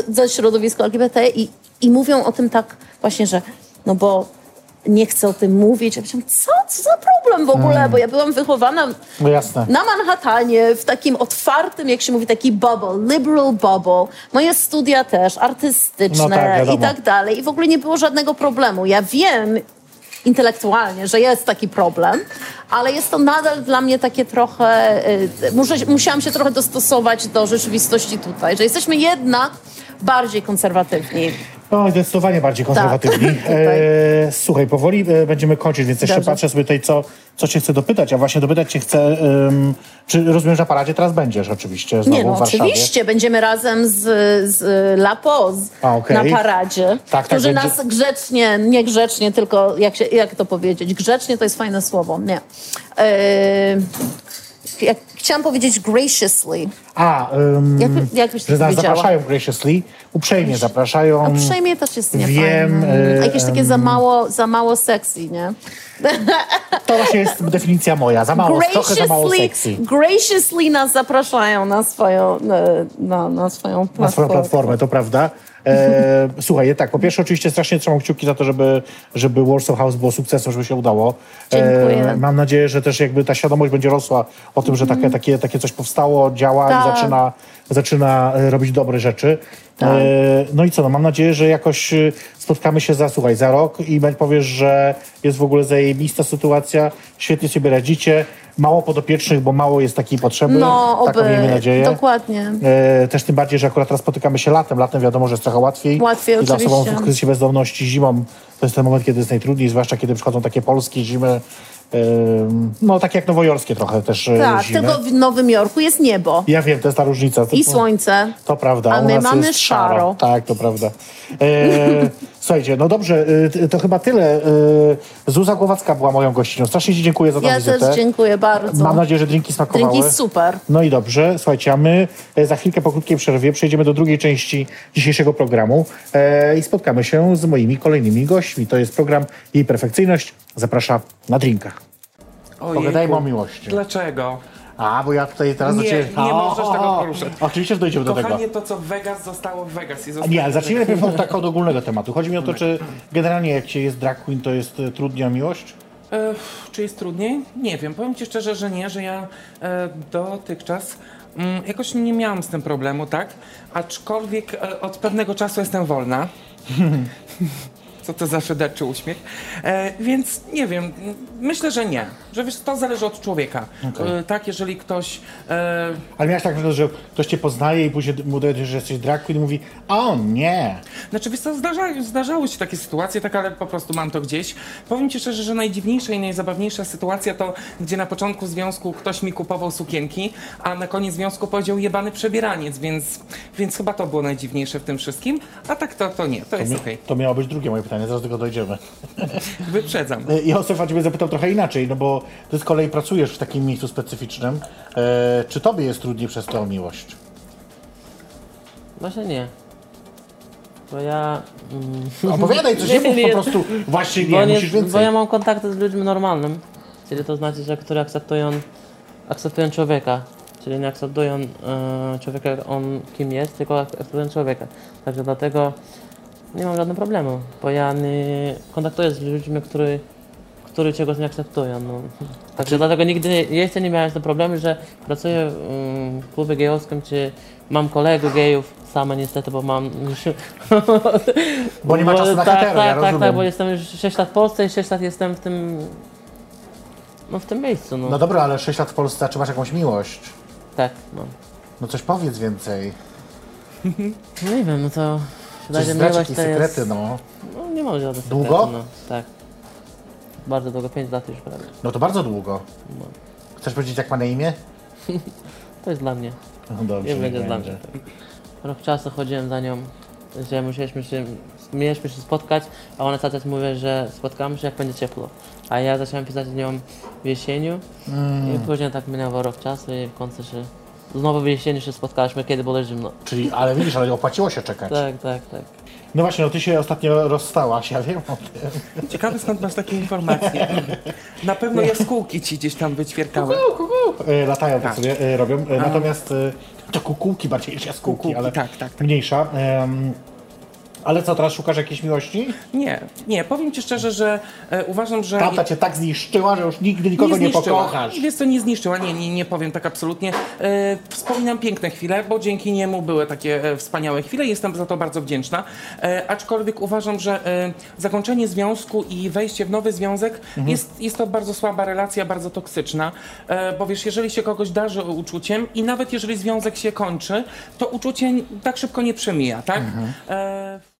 Speaker 3: ze środowiska LGBT i, i mówią o tym tak właśnie, że no bo nie chcę o tym mówić. Ja myślałam, co? Co za problem w ogóle? Bo ja byłam wychowana
Speaker 2: No
Speaker 3: na Manhattanie, w takim otwartym, jak się mówi, taki bubble, liberal bubble. Moje studia też, artystyczne
Speaker 2: No tak,
Speaker 3: i tak dalej. I w ogóle nie było żadnego problemu. Ja wiem intelektualnie, że jest taki problem, ale jest to nadal dla mnie takie trochę... y, Muszę, musiałam się trochę dostosować do rzeczywistości tutaj, że jesteśmy jednak bardziej konserwatywni.
Speaker 2: No, zdecydowanie bardziej konserwatywni.
Speaker 3: Tak, tutaj.
Speaker 2: e, słuchaj, powoli e, będziemy kończyć, więc jeszcze
Speaker 3: Dobrze.
Speaker 2: patrzę sobie tutaj, co, co cię chcę dopytać. A właśnie dopytać cię chcę, ym, czy rozumiem, że na paradzie teraz będziesz oczywiście znowu
Speaker 3: Nie no,
Speaker 2: w Warszawie.
Speaker 3: oczywiście. Będziemy razem z, z La Poz
Speaker 2: A, okej.
Speaker 3: na paradzie,
Speaker 2: tak,
Speaker 3: którzy
Speaker 2: będzie-
Speaker 3: nas grzecznie, nie grzecznie, tylko jak, się, jak to powiedzieć? Grzecznie to jest fajne słowo, nie. Yy, jak, chciałam powiedzieć graciously.
Speaker 2: A, ym,
Speaker 3: Jak, jak byś
Speaker 2: że nas zapraszają graciously, uprzejmie zapraszają.
Speaker 3: Uprzejmie też jest nie
Speaker 2: Wiem, e,
Speaker 3: A jakieś takie za mało, za mało sexy, nie?
Speaker 2: To właśnie jest definicja moja. Za mało, trochę za mało sexy.
Speaker 3: graciously nas zapraszają na swoją, na, na, swoją
Speaker 2: Na swoją
Speaker 3: platformę.
Speaker 2: platformę, to prawda. E, słuchaj, tak, po pierwsze oczywiście strasznie trzymam kciuki za to, żeby, żeby Warsaw House było sukcesem, żeby się udało. E,
Speaker 3: Dziękuję.
Speaker 2: mam nadzieję, że też jakby ta świadomość będzie rosła o tym, że takie, takie, takie coś powstało, działa i.
Speaker 3: Tak.
Speaker 2: zaczyna, zaczyna e, robić dobre rzeczy.
Speaker 3: Tak.
Speaker 2: E, no i co, no mam nadzieję, że jakoś e, spotkamy się za, słuchaj, za rok i powiesz, że jest w ogóle zajebista sytuacja, świetnie sobie radzicie, mało podopiecznych, bo mało jest takiej potrzeby.
Speaker 3: No,
Speaker 2: Taką
Speaker 3: oby.
Speaker 2: miejmy nadzieję.
Speaker 3: Dokładnie.
Speaker 2: E, też tym bardziej, że akurat teraz spotykamy się latem. Latem wiadomo, że jest trochę łatwiej.
Speaker 3: Łatwiej,
Speaker 2: I dla
Speaker 3: oczywiście.
Speaker 2: osobom w kryzysie bezdomności zimą to jest ten moment, kiedy jest najtrudniej, zwłaszcza kiedy przychodzą takie polskie zimy, no takie jak nowojorskie trochę też e,
Speaker 3: Tak,
Speaker 2: zimy.
Speaker 3: tylko w Nowym Jorku jest niebo
Speaker 2: Ja wiem, to jest ta różnica.
Speaker 3: I słońce.
Speaker 2: To prawda.
Speaker 3: A my mamy
Speaker 2: jest
Speaker 3: szaro.
Speaker 2: Tak, to prawda. E, słuchajcie, no dobrze, t- to chyba tyle. E, Zuza Głowacka była moją gościnią. Strasznie Ci dziękuję za tę
Speaker 3: Ja
Speaker 2: wizytę.
Speaker 3: też dziękuję bardzo.
Speaker 2: Mam nadzieję, że drinki smakowały.
Speaker 3: Drinki super.
Speaker 2: No i dobrze, słuchajcie, a my e, za chwilkę po krótkiej przerwie przejdziemy do drugiej części dzisiejszego programu i spotkamy się z moimi kolejnymi gośćmi. To jest program Jej Perfekcyjność. Zaprasza na drinka.
Speaker 6: Ojejku.
Speaker 2: Pogadajmy o miłości.
Speaker 6: Dlaczego?
Speaker 2: A, bo ja tutaj teraz do
Speaker 6: Nie,
Speaker 2: Ciebie...
Speaker 6: nie możesz tego poruszać.
Speaker 2: Oczywiście, że dojdziemy do tego.
Speaker 6: Kochanie, to co w Vegas zostało w Vegas. I
Speaker 2: Nie, ale zacznijmy najpierw od tak od ogólnego tematu. Chodzi mi o to, czy generalnie jak się jest drag queen, to jest e, trudniej o miłość?
Speaker 6: E, czy jest trudniej? Nie wiem. Powiem Ci szczerze, że nie, że ja e, dotychczas mm, jakoś nie miałam z tym problemu, tak? Aczkolwiek e, od pewnego czasu jestem wolna. Co to za szyderczy uśmiech. E, więc nie wiem, myślę, że nie. Że wiesz, to zależy od człowieka. E, tak, jeżeli ktoś e,
Speaker 2: Ale miałeś tak, że ktoś cię poznaje i później mu dowiesz, że jesteś drag queen i mówi, o nie.
Speaker 6: Znaczy, wiesz co, zdarza, zdarzały się takie sytuacje, tak, ale po prostu mam to gdzieś. Powiem Ci szczerze, że najdziwniejsza i najzabawniejsza sytuacja to, gdzie na początku związku ktoś mi kupował sukienki, a na koniec związku powiedział jebany przebieraniec, więc, więc chyba to było najdziwniejsze w tym wszystkim. A tak to, to nie, to jest okej.
Speaker 2: To miało być drugie moje pytanie, zaraz do tego dojdziemy.
Speaker 6: Wyprzedzam.
Speaker 2: E, Józef, a ciebie zapytał trochę inaczej, no bo ty z kolei pracujesz w takim miejscu specyficznym. E, czy tobie jest trudniej przez to o miłość?
Speaker 7: Właśnie nie. Bo ja. Mm,
Speaker 2: Opowiadaj coś, nie, mów po prostu właśnie nie,
Speaker 7: bo,
Speaker 2: musisz więcej.
Speaker 7: bo ja mam kontakty z ludźmi normalnym. Czyli to znaczy, że którzy akceptują, akceptują człowieka. Czyli nie akceptują e, człowieka, on kim jest, tylko ak- akceptują człowieka. Także dlatego nie mam żadnego problemu, bo ja nie kontaktuję z ludźmi, którzy, którzy czegoś nie akceptują. No. Także dlatego nigdy nie, jeszcze nie miałem problemu, że pracuję mm, w klubie gejowskim, czy mam kolegów gejów, same niestety, bo mam...
Speaker 2: Bo nie ma czasu na
Speaker 7: tak,
Speaker 2: hetero,
Speaker 7: tak,
Speaker 2: ja
Speaker 7: tak,
Speaker 2: rozumiem.
Speaker 7: tak, bo jestem już 6 lat w Polsce i 6 lat jestem w tym... No w tym miejscu, no.
Speaker 2: No dobra, ale 6 lat w Polsce, a czy masz jakąś miłość?
Speaker 7: Tak, no.
Speaker 2: No coś powiedz więcej.
Speaker 7: No nie wiem, no to... Mi
Speaker 2: zdradź jakieś sekrety,
Speaker 7: jest...
Speaker 2: no.
Speaker 7: No nie mam żadnych
Speaker 2: Długo?
Speaker 7: sekretów, No, tak. Bardzo długo, 5 lat już prawie.
Speaker 2: No to bardzo długo.
Speaker 7: No.
Speaker 2: Chcesz powiedzieć, jak ma na imię?
Speaker 7: To jest dla mnie.
Speaker 2: No dobrze,
Speaker 7: Nie będzie dla mnie. tak. Rok czasu chodziłem za nią, że musieliśmy się, mieliśmy się spotkać, a ona cały czas mówi, że spotkamy się jak będzie ciepło. A ja zacząłem pisać z nią w jesieniu
Speaker 2: Mm.
Speaker 7: i później tak minęło rok czasu i w końcu się Znowu w jesieni się spotkaliśmy, kiedy było zimno.
Speaker 2: Czyli, ale widzisz, ale opłaciło się czekać.
Speaker 7: Tak, tak, tak.
Speaker 2: No właśnie, no ty się ostatnio rozstałaś, ja wiem o tym.
Speaker 6: Ciekawe skąd masz takie informacje. Na pewno jaskółki ci gdzieś tam wyćwierkały.
Speaker 2: E, latają tak
Speaker 6: Tak.
Speaker 2: sobie, e, robią. E, natomiast e, to kukułki bardziej niż jaskółki,
Speaker 6: Kukułki,
Speaker 2: ale
Speaker 6: tak, tak, tak.
Speaker 2: mniejsza. Ale co, teraz szukasz jakiejś miłości?
Speaker 6: Nie, nie, powiem ci szczerze, że e, uważam, że...
Speaker 2: Tamta cię tak zniszczyła, że już nigdy nikogo nie,
Speaker 6: zniszczyła.
Speaker 2: pokochasz.
Speaker 6: Wiesz co, nie zniszczyła, nie, nie, nie powiem tak absolutnie. E, wspominam piękne chwile, bo dzięki niemu były takie e, wspaniałe chwile, jestem za to bardzo wdzięczna. E, aczkolwiek uważam, że e, zakończenie związku i wejście w nowy związek jest, jest to bardzo słaba relacja, bardzo toksyczna, e, bo wiesz, jeżeli się kogoś darzy uczuciem i nawet jeżeli związek się kończy, to uczucie tak szybko nie przemija, tak? E,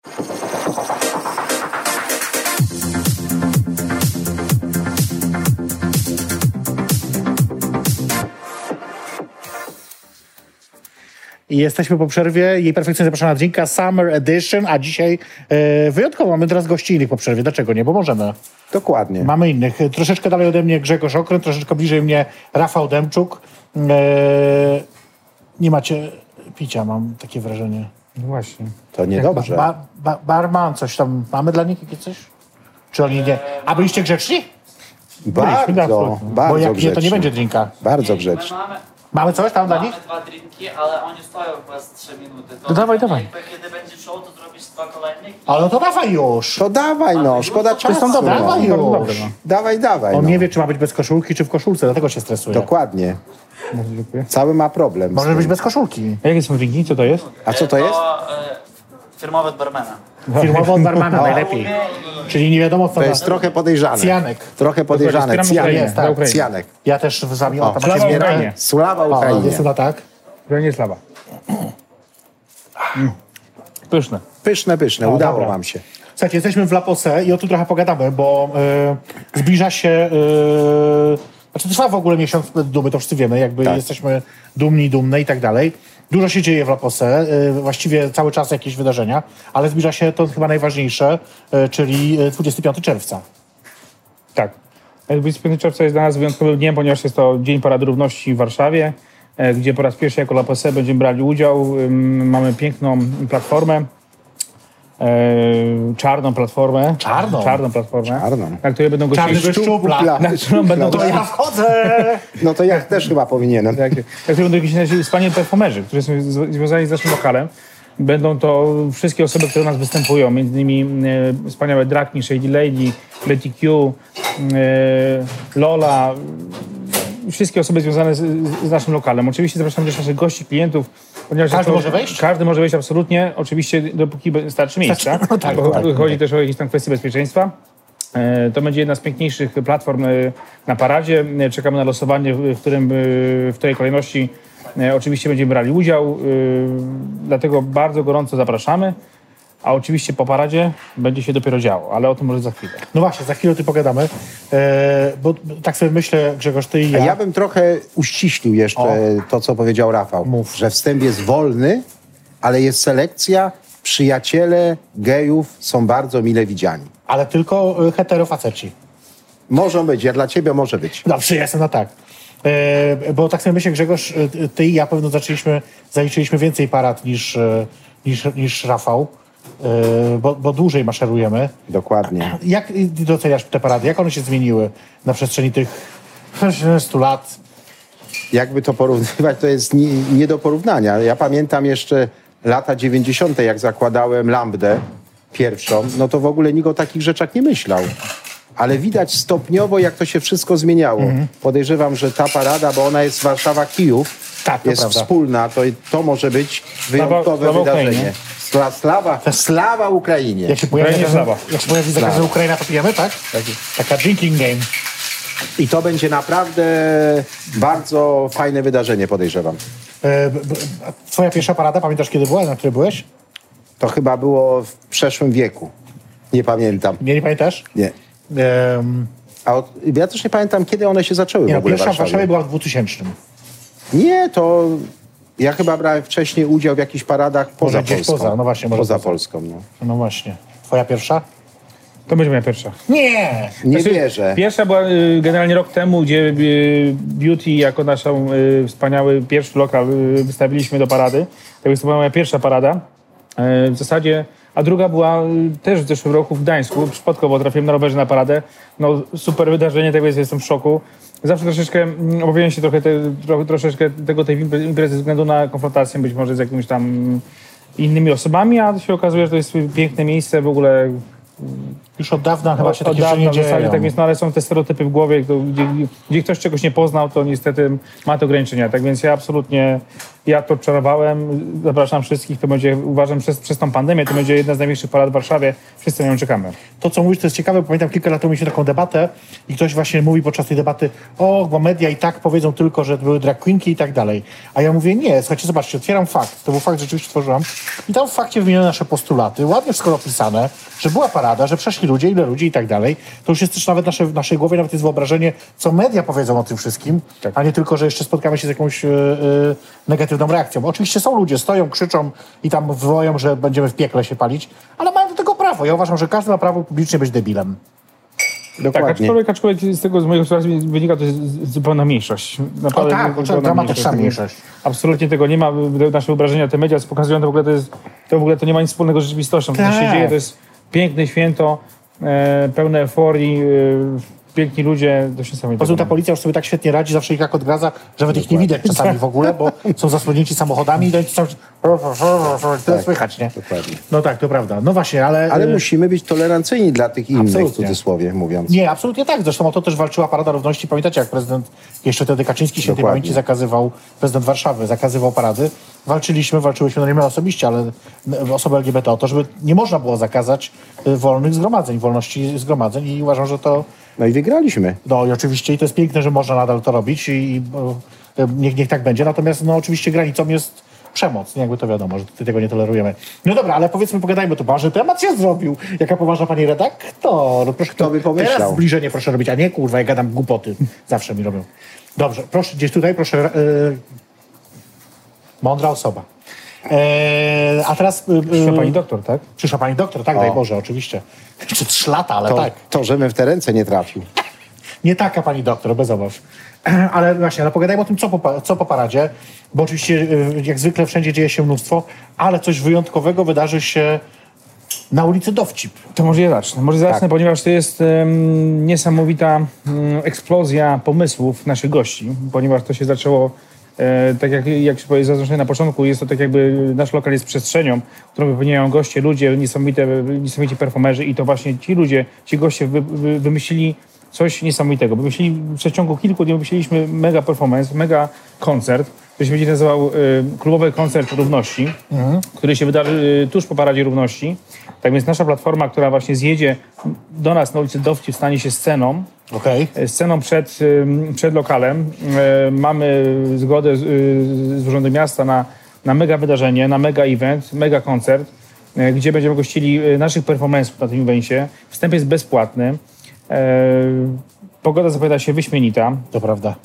Speaker 2: I jesteśmy po przerwie. Jej perfekcyjnie zapraszana na drinka Summer Edition, a dzisiaj e, wyjątkowo mamy teraz gości innych po przerwie. Dlaczego nie? Bo możemy.
Speaker 8: Dokładnie.
Speaker 2: Mamy innych. E, Troszeczkę dalej ode mnie Grzegorz Okręt, troszeczkę bliżej mnie Rafał Demczuk. E, nie macie picia, mam takie wrażenie.
Speaker 9: No właśnie.
Speaker 8: To niedobrze.
Speaker 2: Ba, ba, barman, coś tam. Mamy dla nich jakieś coś? Czy oni nie? A byliście grzeczni?
Speaker 8: Bardzo,
Speaker 2: absolutnie.
Speaker 8: bardzo
Speaker 2: Bo jak nie, to nie będzie drinka.
Speaker 8: Bardzo grzecznie.
Speaker 10: Mamy,
Speaker 2: Mamy coś tam dla
Speaker 10: mamy
Speaker 2: nich?
Speaker 10: dwa drinki, ale oni stoją bez 3 minuty. To
Speaker 2: No dawaj,
Speaker 10: jakby
Speaker 2: dawaj.
Speaker 10: Kiedy będzie show, to zrobisz dwa kolejnych.
Speaker 2: Ale no to dawaj już.
Speaker 8: To dawaj no, szkoda czasu.
Speaker 2: są dobre,
Speaker 8: no.
Speaker 2: dawaj już.
Speaker 9: Dobre, no.
Speaker 8: Dawaj, dawaj.
Speaker 2: On
Speaker 8: no.
Speaker 2: nie wie, czy ma być bez koszulki, czy w koszulce, dlatego się stresuje.
Speaker 8: Dokładnie.
Speaker 9: Bardzo.
Speaker 8: Cały ma problem. z
Speaker 2: Może
Speaker 8: tym.
Speaker 2: być bez koszulki.
Speaker 9: A jakie są drinki? Co to jest?
Speaker 8: A co to jest?
Speaker 10: To e, firmowy od barmana.
Speaker 2: Firmowo od barmana najlepiej. Czyli nie wiadomo co
Speaker 8: To jest trochę podejrzane.
Speaker 2: Cyjanek.
Speaker 8: Trochę podejrzane.
Speaker 2: Jest, tak.
Speaker 8: Cyjanek.
Speaker 2: Ja też z wami
Speaker 8: O,
Speaker 2: o, tam
Speaker 9: Sława
Speaker 2: macie
Speaker 9: Ukrainie.
Speaker 2: O,
Speaker 8: Ukrainie.
Speaker 2: jest chyba tak.
Speaker 9: To nie slawa. Pyszne.
Speaker 8: Pyszne, pyszne. Udało
Speaker 2: dobra.
Speaker 8: wam się.
Speaker 2: Słuchajcie, jesteśmy w La Posse i o tu trochę pogadamy, bo e, zbliża się... E, znaczy trwa w ogóle miesiąc dumy, to wszyscy wiemy, jakby
Speaker 8: Tak.
Speaker 2: jesteśmy dumni, dumne i tak dalej. Dużo się dzieje w La e, właściwie cały czas jakieś wydarzenia, ale zbliża się to chyba najważniejsze, e, czyli e, 25 czerwca.
Speaker 9: Tak. 25 czerwca jest dla nas wyjątkowym dniem, ponieważ jest to Dzień Parady Równości w Warszawie, e, gdzie po raz pierwszy jako La będziemy brali udział. Mamy piękną platformę, e, czarną platformę.
Speaker 2: Czarną?
Speaker 9: Czarną platformę.
Speaker 8: Czarną.
Speaker 9: Na której będą
Speaker 2: Czarny
Speaker 9: gościli...
Speaker 2: wyszczupla.
Speaker 9: Na którą będą
Speaker 2: To ja wchodzę!
Speaker 8: No to ja też chyba powinienem.
Speaker 9: Tak, jak będą jakieś nasi wspaniali perfumerzy, którzy są związani z naszym lokalem. Będą to wszystkie osoby, które u nas występują, między innymi e, wspaniałe Drakni, Shady Lady, Betty Q, e, Lola, wszystkie osoby związane z, z naszym lokalem. Oczywiście zapraszamy też naszych gości, klientów. Ponieważ
Speaker 2: Każdy
Speaker 9: to-
Speaker 2: może wejść?
Speaker 9: Każdy może wejść, absolutnie. Oczywiście dopóki starczy miejsca,
Speaker 2: no tak,
Speaker 9: bo
Speaker 2: tak,
Speaker 9: chodzi też o jakieś tam kwestie bezpieczeństwa. E, To będzie jedna z piękniejszych platform e, na paradzie. E, Czekamy na losowanie, w którym, w której kolejności oczywiście będziemy brali udział. Dlatego bardzo gorąco zapraszamy. A oczywiście po paradzie będzie się dopiero działo, ale o tym może za chwilę.
Speaker 2: No właśnie, za chwilę o tym pogadamy, e, bo tak sobie myślę, Grzegorz, ty i
Speaker 8: A
Speaker 2: ja.
Speaker 8: ja bym trochę uściślił jeszcze
Speaker 2: O.
Speaker 8: to, co powiedział Rafał.
Speaker 2: Mów.
Speaker 8: Że wstęp jest wolny, ale jest selekcja. Przyjaciele gejów są bardzo mile widziani.
Speaker 2: Ale tylko e, heterofaceci.
Speaker 8: Może być, ja dla ciebie może być.
Speaker 2: Dobrze, ja jestem na tak. E, bo tak sobie myślę, Grzegorz, e, ty i ja pewno zaczęliśmy, zaliczyliśmy więcej parad niż, e, niż, niż Rafał, bo, bo dłużej maszerujemy.
Speaker 8: Dokładnie.
Speaker 2: Jak doceniasz te parady? Jak one się zmieniły na przestrzeni tych 100 lat?
Speaker 8: Jakby to porównywać, to jest nie, nie do porównania. Ja pamiętam jeszcze lata 90., jak zakładałem Lambdę pierwszą, no to w ogóle nikt o takich rzeczach nie myślał. Ale widać stopniowo, jak to się wszystko zmieniało. Podejrzewam, że ta parada, bo ona jest Warszawa-Kijów,
Speaker 2: Tak,
Speaker 8: jest
Speaker 2: prawda.
Speaker 8: wspólna, to, to może być wyjątkowe
Speaker 9: slawa
Speaker 8: wydarzenie. Sla, slawa, slawa Ukrainie.
Speaker 2: Jak się pojawi,
Speaker 9: Ukrainie slawa.
Speaker 2: jak się pojawi zakaz, że Ukraina, to pijemy, tak? Taka drinking game.
Speaker 8: I to będzie naprawdę bardzo fajne wydarzenie, podejrzewam.
Speaker 2: E, b- b- a twoja pierwsza parada, pamiętasz kiedy była, na której byłeś?
Speaker 8: To chyba było w przeszłym wieku. Nie pamiętam.
Speaker 2: Nie, nie pamiętasz?
Speaker 8: Nie.
Speaker 2: Em,
Speaker 8: A od, ja też nie pamiętam, kiedy one się zaczęły
Speaker 2: nie,
Speaker 8: w
Speaker 2: no,
Speaker 8: ogóle
Speaker 2: pierwsza w
Speaker 8: w Warszawie.
Speaker 2: Warszawie była w 2000.
Speaker 8: Nie, to ja chyba brałem wcześniej udział w jakichś paradach poza
Speaker 2: gdzieś
Speaker 8: Polską.
Speaker 2: poza, no właśnie, może
Speaker 8: poza
Speaker 2: poza.
Speaker 8: Polską. No.
Speaker 2: No właśnie. Twoja pierwsza?
Speaker 9: To będzie moja pierwsza.
Speaker 2: Nie!
Speaker 8: Nie
Speaker 9: Znaczy,
Speaker 8: wierzę.
Speaker 9: Pierwsza była y, generalnie rok temu, gdzie y, Beauty jako naszą y, wspaniały pierwszy lokal y, wystawiliśmy do parady. To jest to była moja pierwsza parada. Y, w zasadzie, a druga była y, też w zeszłym roku w Gdańsku. Przypadkowo trafiłem na rowerze na paradę. No super wydarzenie, tego jest, jestem w szoku. Zawsze troszeczkę mm, obawiałem się trochę, te, tro, troszeczkę tego tej impre- imprezy ze względu na konfrontację być może z jakimiś tam innymi osobami, a się okazuje, że to jest piękne miejsce w ogóle
Speaker 2: Już od dawna chyba się
Speaker 9: od
Speaker 2: takie
Speaker 9: dawna w zasadzie tak jest, no ale są te stereotypy w głowie, to, gdzie, gdzie ktoś czegoś nie poznał, to niestety ma te ograniczenia. Tak więc ja absolutnie, ja to czarowałem, zapraszam wszystkich, to będzie, uważam, przez, przez tą pandemię, to będzie jedna z największych parad w Warszawie, wszyscy na nią czekamy.
Speaker 2: To, co mówisz, to jest ciekawe. Pamiętam kilka lat temu mieliśmy taką debatę i ktoś właśnie mówi podczas tej debaty, o, bo media i tak powiedzą tylko, że były drag queenki i tak dalej. A ja mówię, nie, słuchajcie, zobaczcie, otwieram fakt. To był fakt, rzeczywiście tworzyłam. I tam w fakcie wymienione nasze postulaty, ładnie wszystko opisane, że była parada, że przeszli ludzie, ile ludzi i tak dalej. To już jest też nawet nasze, w naszej głowie nawet jest wyobrażenie, co media powiedzą o tym wszystkim, a nie tylko, że jeszcze spotkamy się z jakąś e, e, negatywną reakcją. Oczywiście są ludzie, stoją, krzyczą i tam wołają, że będziemy w piekle się palić, ale mają do tego prawo. Ja uważam, że każdy ma prawo publicznie być debilem.
Speaker 9: Tak,
Speaker 8: Dokładnie.
Speaker 9: aczkolwiek, aczkolwiek z tego, z mojego obserwacji wynika, to jest zupełna mniejszość. Naprawdę
Speaker 2: tak,
Speaker 9: zupełna
Speaker 2: dramatyczna
Speaker 9: Tego-
Speaker 2: mniejszość.
Speaker 9: Absolutnie tego nie ma. Nasze wyobrażenia, te media pokazują, to w ogóle to, jest, to w ogóle to nie ma nic wspólnego z rzeczywistością. To, co się
Speaker 2: Tak.
Speaker 9: dzieje, to jest piękne święto, e, pełne euforii, e, piękni ludzie, to się sami
Speaker 2: Po prostu ta policja już sobie tak świetnie radzi, zawsze ich jak odgradza, że nawet ich nie widać czasami w ogóle, bo są zasłonięci samochodami i to jest cały to słychać, nie?
Speaker 8: Dokładnie.
Speaker 2: No tak, to prawda. No właśnie, ale...
Speaker 8: Ale
Speaker 2: y,
Speaker 8: musimy być tolerancyjni dla tych innych, w
Speaker 2: Absolutnie.
Speaker 8: cudzysłowie mówiąc.
Speaker 2: Nie, absolutnie tak. Zresztą o to też walczyła Parada Równości. Pamiętacie, jak prezydent jeszcze wtedy Kaczyński świętej
Speaker 8: Dokładnie.
Speaker 2: pamięci zakazywał, prezydent Warszawy zakazywał parady. Walczyliśmy, walczyłyśmy, no nie my osobiście, ale osoby LGBT o to, żeby nie można było zakazać y, wolnych zgromadzeń, wolności zgromadzeń i uważam, że to
Speaker 8: No i wygraliśmy.
Speaker 2: No i oczywiście i to jest piękne, że można nadal to robić i, i e, niech, niech tak będzie. Natomiast no oczywiście granicą jest przemoc, nie jakby to wiadomo, że tego nie tolerujemy. No dobra, ale powiedzmy, pogadajmy tu, ważny temat się zrobił. Jaka poważna pani redaktor. Proszę,
Speaker 8: Kto by pomyślał?
Speaker 2: Teraz zbliżenie proszę robić, a nie kurwa, ja gadam głupoty. Zawsze mi robią. Dobrze, proszę, gdzieś tutaj, proszę. e, mądra osoba. E, a teraz...
Speaker 9: Przyszła pani doktor, tak?
Speaker 2: Przyszła pani doktor, tak, daj Boże, oczywiście. Jeszcze trzy lata, ale
Speaker 8: To,
Speaker 2: tak.
Speaker 8: to, żebym w te ręce nie trafił.
Speaker 2: Nie taka pani doktor, bez obaw. Ale właśnie, ale pogadajmy o tym, co po, co po paradzie, bo oczywiście y, jak zwykle wszędzie dzieje się mnóstwo, ale coś wyjątkowego wydarzy się na ulicy Dowcip.
Speaker 9: To może ja zacznę. Może zacznę,
Speaker 2: Tak.
Speaker 9: ponieważ to jest em, niesamowita em, eksplozja pomysłów naszych gości, ponieważ to się zaczęło, tak jak, jak się zaznaczone na początku, jest to tak jakby nasz lokal jest przestrzenią, którą wypełniają goście, ludzie, niesamowite, niesamowici performerzy i to właśnie ci ludzie, ci goście wy, wy, wymyślili coś niesamowitego. Wymyślili, w przeciągu kilku dni wymyśliliśmy mega performance, mega koncert, który się będzie nazywał e, Klubowy Koncert Równości, który się wydarzy e, tuż po Paradzie Równości. Tak więc nasza platforma, która właśnie zjedzie do nas na ulicy Dowcip, stanie się sceną,
Speaker 2: Okej.
Speaker 9: e, sceną przed, przed lokalem. E, Mamy zgodę z, y, z Urzędu Miasta na, na mega wydarzenie, na mega event, mega koncert, e, gdzie będziemy gościli naszych performance'ów na tym evencie. Wstęp jest bezpłatny. Pogoda zapowiada się wyśmienita.
Speaker 2: To prawda.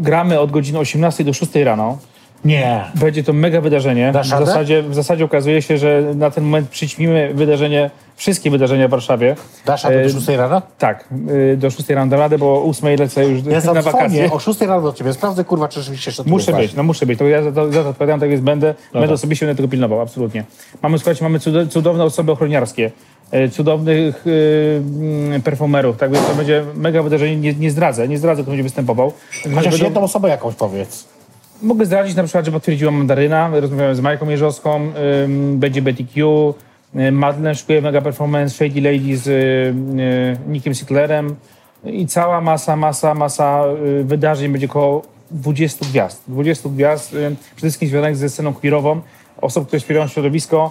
Speaker 9: Gramy od godziny 18 do 6 rano.
Speaker 2: Nie.
Speaker 9: Będzie to mega wydarzenie. W zasadzie, w zasadzie okazuje się, że na ten moment przyćmimy wydarzenie, wszystkie wydarzenia w Warszawie.
Speaker 2: Dasz radę
Speaker 9: E,
Speaker 2: do 6 rano?
Speaker 9: Tak, y, do 6 rano dam radę, bo o 8 lecę już
Speaker 2: Ja
Speaker 9: na wakacje.
Speaker 2: o 6 rano do ciebie, sprawdzę kurwa, czy rzeczywiście jeszcze
Speaker 9: Muszę być, no muszę być. To ja za to, za to odpowiadam, tak więc będę, będę osobiście będę tego pilnował, absolutnie. Mamy, słuchajcie, mamy cudo- cudowne osoby ochroniarskie, e, cudownych y, performerów, tak więc to będzie mega wydarzenie, nie, nie zdradzę, nie zdradzę, kto będzie występował.
Speaker 2: Chociaż
Speaker 9: Będą-
Speaker 2: jedną osobę jakąś powiedz.
Speaker 9: Mogę zdradzić na przykład, że potwierdziła Mandaryna, rozmawiałem z Majką Jerzowską, ym, będzie Betty Q, y, Madeleine szykuje mega performance, Shady Lady z y, y, Nickiem Sicklerem i cała masa, masa, masa y, wydarzeń, będzie około 20 gwiazd. 20 gwiazd, przede wszystkim związanych ze sceną queerową, osób, które wspierają środowisko,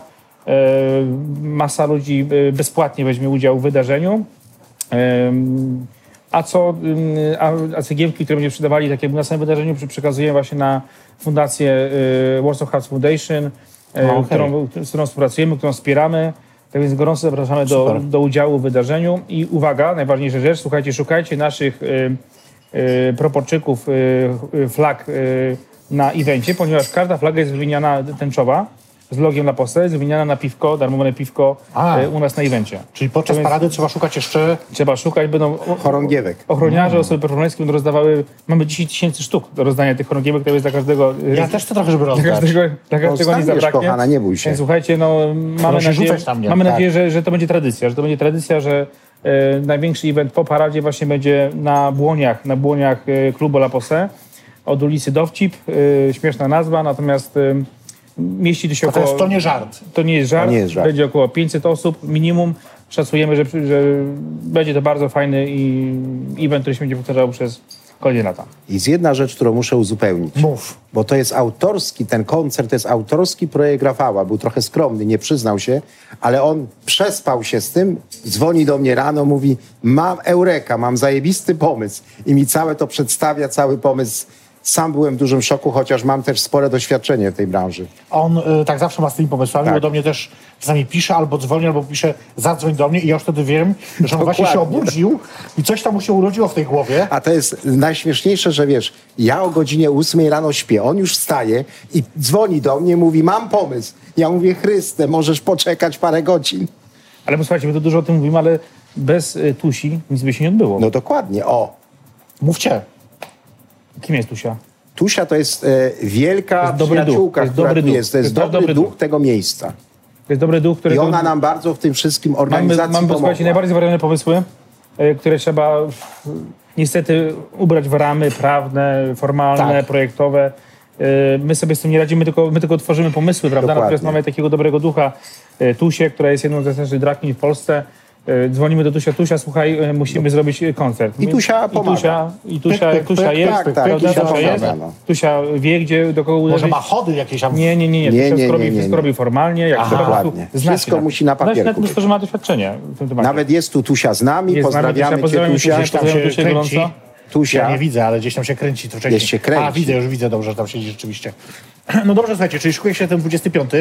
Speaker 9: masa ludzi bezpłatnie weźmie udział w wydarzeniu. A co, a, a cegiełki, które będziemy sprzedawali tak jakby na samym wydarzeniu, przekazujemy właśnie na fundację y, Warsaw House Foundation, y,
Speaker 2: No, okej.
Speaker 9: którą, z którą współpracujemy, którą wspieramy. Tak więc gorąco zapraszamy do, do udziału w wydarzeniu. I uwaga, najważniejsza rzecz, słuchajcie, szukajcie naszych y, y, proporczyków y, y, flag na evencie, ponieważ każda flaga jest wymieniana tęczowa z logiem Posse, jest wymieniana na piwko, darmowe piwko
Speaker 2: A.
Speaker 9: e, u nas na evencie.
Speaker 2: Czyli podczas
Speaker 9: jest-
Speaker 2: parady trzeba szukać jeszcze...
Speaker 9: Trzeba szukać, będą
Speaker 8: Chorągiewek.
Speaker 9: ochroniarze, osoby performerskie będą rozdawały, mamy 10 tysięcy sztuk do rozdania tych chorągiewek, to jest dla każdego...
Speaker 2: Ja też chcę trochę, żeby
Speaker 9: dla
Speaker 2: rozdać.
Speaker 9: każdego, dla każdego nie zabraknie.
Speaker 8: kochana, nie bój się.
Speaker 9: Więc słuchajcie, no mamy
Speaker 2: się
Speaker 9: nadzieję,
Speaker 2: na mnie,
Speaker 9: mamy
Speaker 2: tak.
Speaker 9: nadzieję że, że to będzie tradycja, że to będzie tradycja, że e, największy event po paradzie właśnie będzie na Błoniach, na Błoniach e, klubu La Posse od ulicy Dowcip. E, śmieszna nazwa, natomiast e, się
Speaker 2: to,
Speaker 9: około...
Speaker 2: jest, to nie żart.
Speaker 9: To nie jest żart.
Speaker 8: nie jest żart.
Speaker 9: Będzie około 500 osób minimum. Szacujemy, że, że będzie to bardzo fajny i event, który się będzie powtarzał przez kolejne lata.
Speaker 8: I jest jedna rzecz, którą muszę uzupełnić.
Speaker 2: Mów.
Speaker 8: Bo to jest autorski, ten koncert to jest autorski projekt Rafała. Był trochę skromny, nie przyznał się, ale on przespał się z tym, dzwoni do mnie rano, mówi mam eureka, mam zajebisty pomysł. I mi całe to przedstawia, cały pomysł. Sam byłem w dużym szoku, chociaż mam też spore doświadczenie w tej branży.
Speaker 2: On y, tak zawsze ma z tymi pomysłami,
Speaker 8: Tak.
Speaker 2: bo do mnie też czasami pisze, albo dzwoni, albo pisze zadzwoń do mnie i ja już wtedy wiem, że on właśnie się
Speaker 8: Dokładnie.
Speaker 2: obudził i coś tam mu się urodziło w tej głowie.
Speaker 8: A to jest najśmieszniejsze, że wiesz, ja o godzinie 8 rano śpię, on już wstaje i dzwoni do mnie, mówi mam pomysł. Ja mówię, Chryste, możesz poczekać parę godzin.
Speaker 9: Ale posłuchajcie, my tu dużo o tym mówimy, ale bez y, Tusi nic by się nie odbyło.
Speaker 8: No dokładnie, o.
Speaker 2: Mówcie.
Speaker 9: Kim jest Tusia?
Speaker 8: Tusia to jest e, wielka
Speaker 9: To jest dobry duch,
Speaker 8: przyjaciółka,
Speaker 9: to jest dobry duch,
Speaker 8: jest. To jest
Speaker 9: to jest
Speaker 8: dobry, duch
Speaker 9: duch.
Speaker 8: tego miejsca.
Speaker 9: To jest dobry duch,
Speaker 8: I
Speaker 9: którego...
Speaker 8: ona nam bardzo w tym wszystkim
Speaker 9: Mamy,
Speaker 8: organizacji
Speaker 9: mamy słuchajcie, najbardziej zwariowane pomysły, y, które trzeba y, niestety ubrać w ramy prawne, formalne,
Speaker 2: Tak.
Speaker 9: projektowe. Y, My sobie z tym nie radzimy, tylko, my tylko tworzymy pomysły, prawda?
Speaker 8: Dokładnie.
Speaker 9: Natomiast mamy takiego dobrego ducha, y, Tusię, która jest jedną z najstarszych dragni w Polsce. Y, Dzwonimy do Tusia, Tusia, słuchaj, y, musimy zrobić koncert.
Speaker 8: I Tusia
Speaker 9: I
Speaker 8: pomaga.
Speaker 9: Tusia, i Tusia,
Speaker 2: Pyk, pyk,
Speaker 9: Tusia
Speaker 2: pyk,
Speaker 9: jest,
Speaker 8: tak, tak,
Speaker 9: prawda?
Speaker 8: Tusia
Speaker 9: Tusia jest.
Speaker 8: no.
Speaker 9: Tusia wie, gdzie, do kogo uderzyć.
Speaker 2: Może ma chody jakieś tam.
Speaker 9: Nie, nie, nie, nie.
Speaker 8: Nie,
Speaker 9: Tusia
Speaker 8: nie,
Speaker 9: wszystko, robi,
Speaker 8: nie, nie,
Speaker 9: wszystko
Speaker 8: nie.
Speaker 9: robi formalnie, jak
Speaker 2: Aha.
Speaker 8: Dokładnie.
Speaker 9: znać się
Speaker 8: Wszystko
Speaker 9: na-
Speaker 8: musi na
Speaker 9: znać się
Speaker 8: papierku
Speaker 9: tym, że ma doświadczenie w tym temacie.
Speaker 8: Nawet jest tu Tusia z nami,
Speaker 9: Jest
Speaker 8: pozdrawiamy
Speaker 9: Tusia,
Speaker 8: cię
Speaker 9: pozdrawiamy
Speaker 8: Tusia.
Speaker 2: Się
Speaker 9: Tusię
Speaker 2: kręci.
Speaker 9: gorąco.
Speaker 8: Tusia.
Speaker 2: Ja nie widzę, ale gdzieś tam się kręci to wcześniej.
Speaker 8: Gdzieś się kręci.
Speaker 2: A, widzę, już widzę dobrze, że tam siedzi rzeczywiście. No dobrze, słuchajcie, czyli szykuje się ten 25,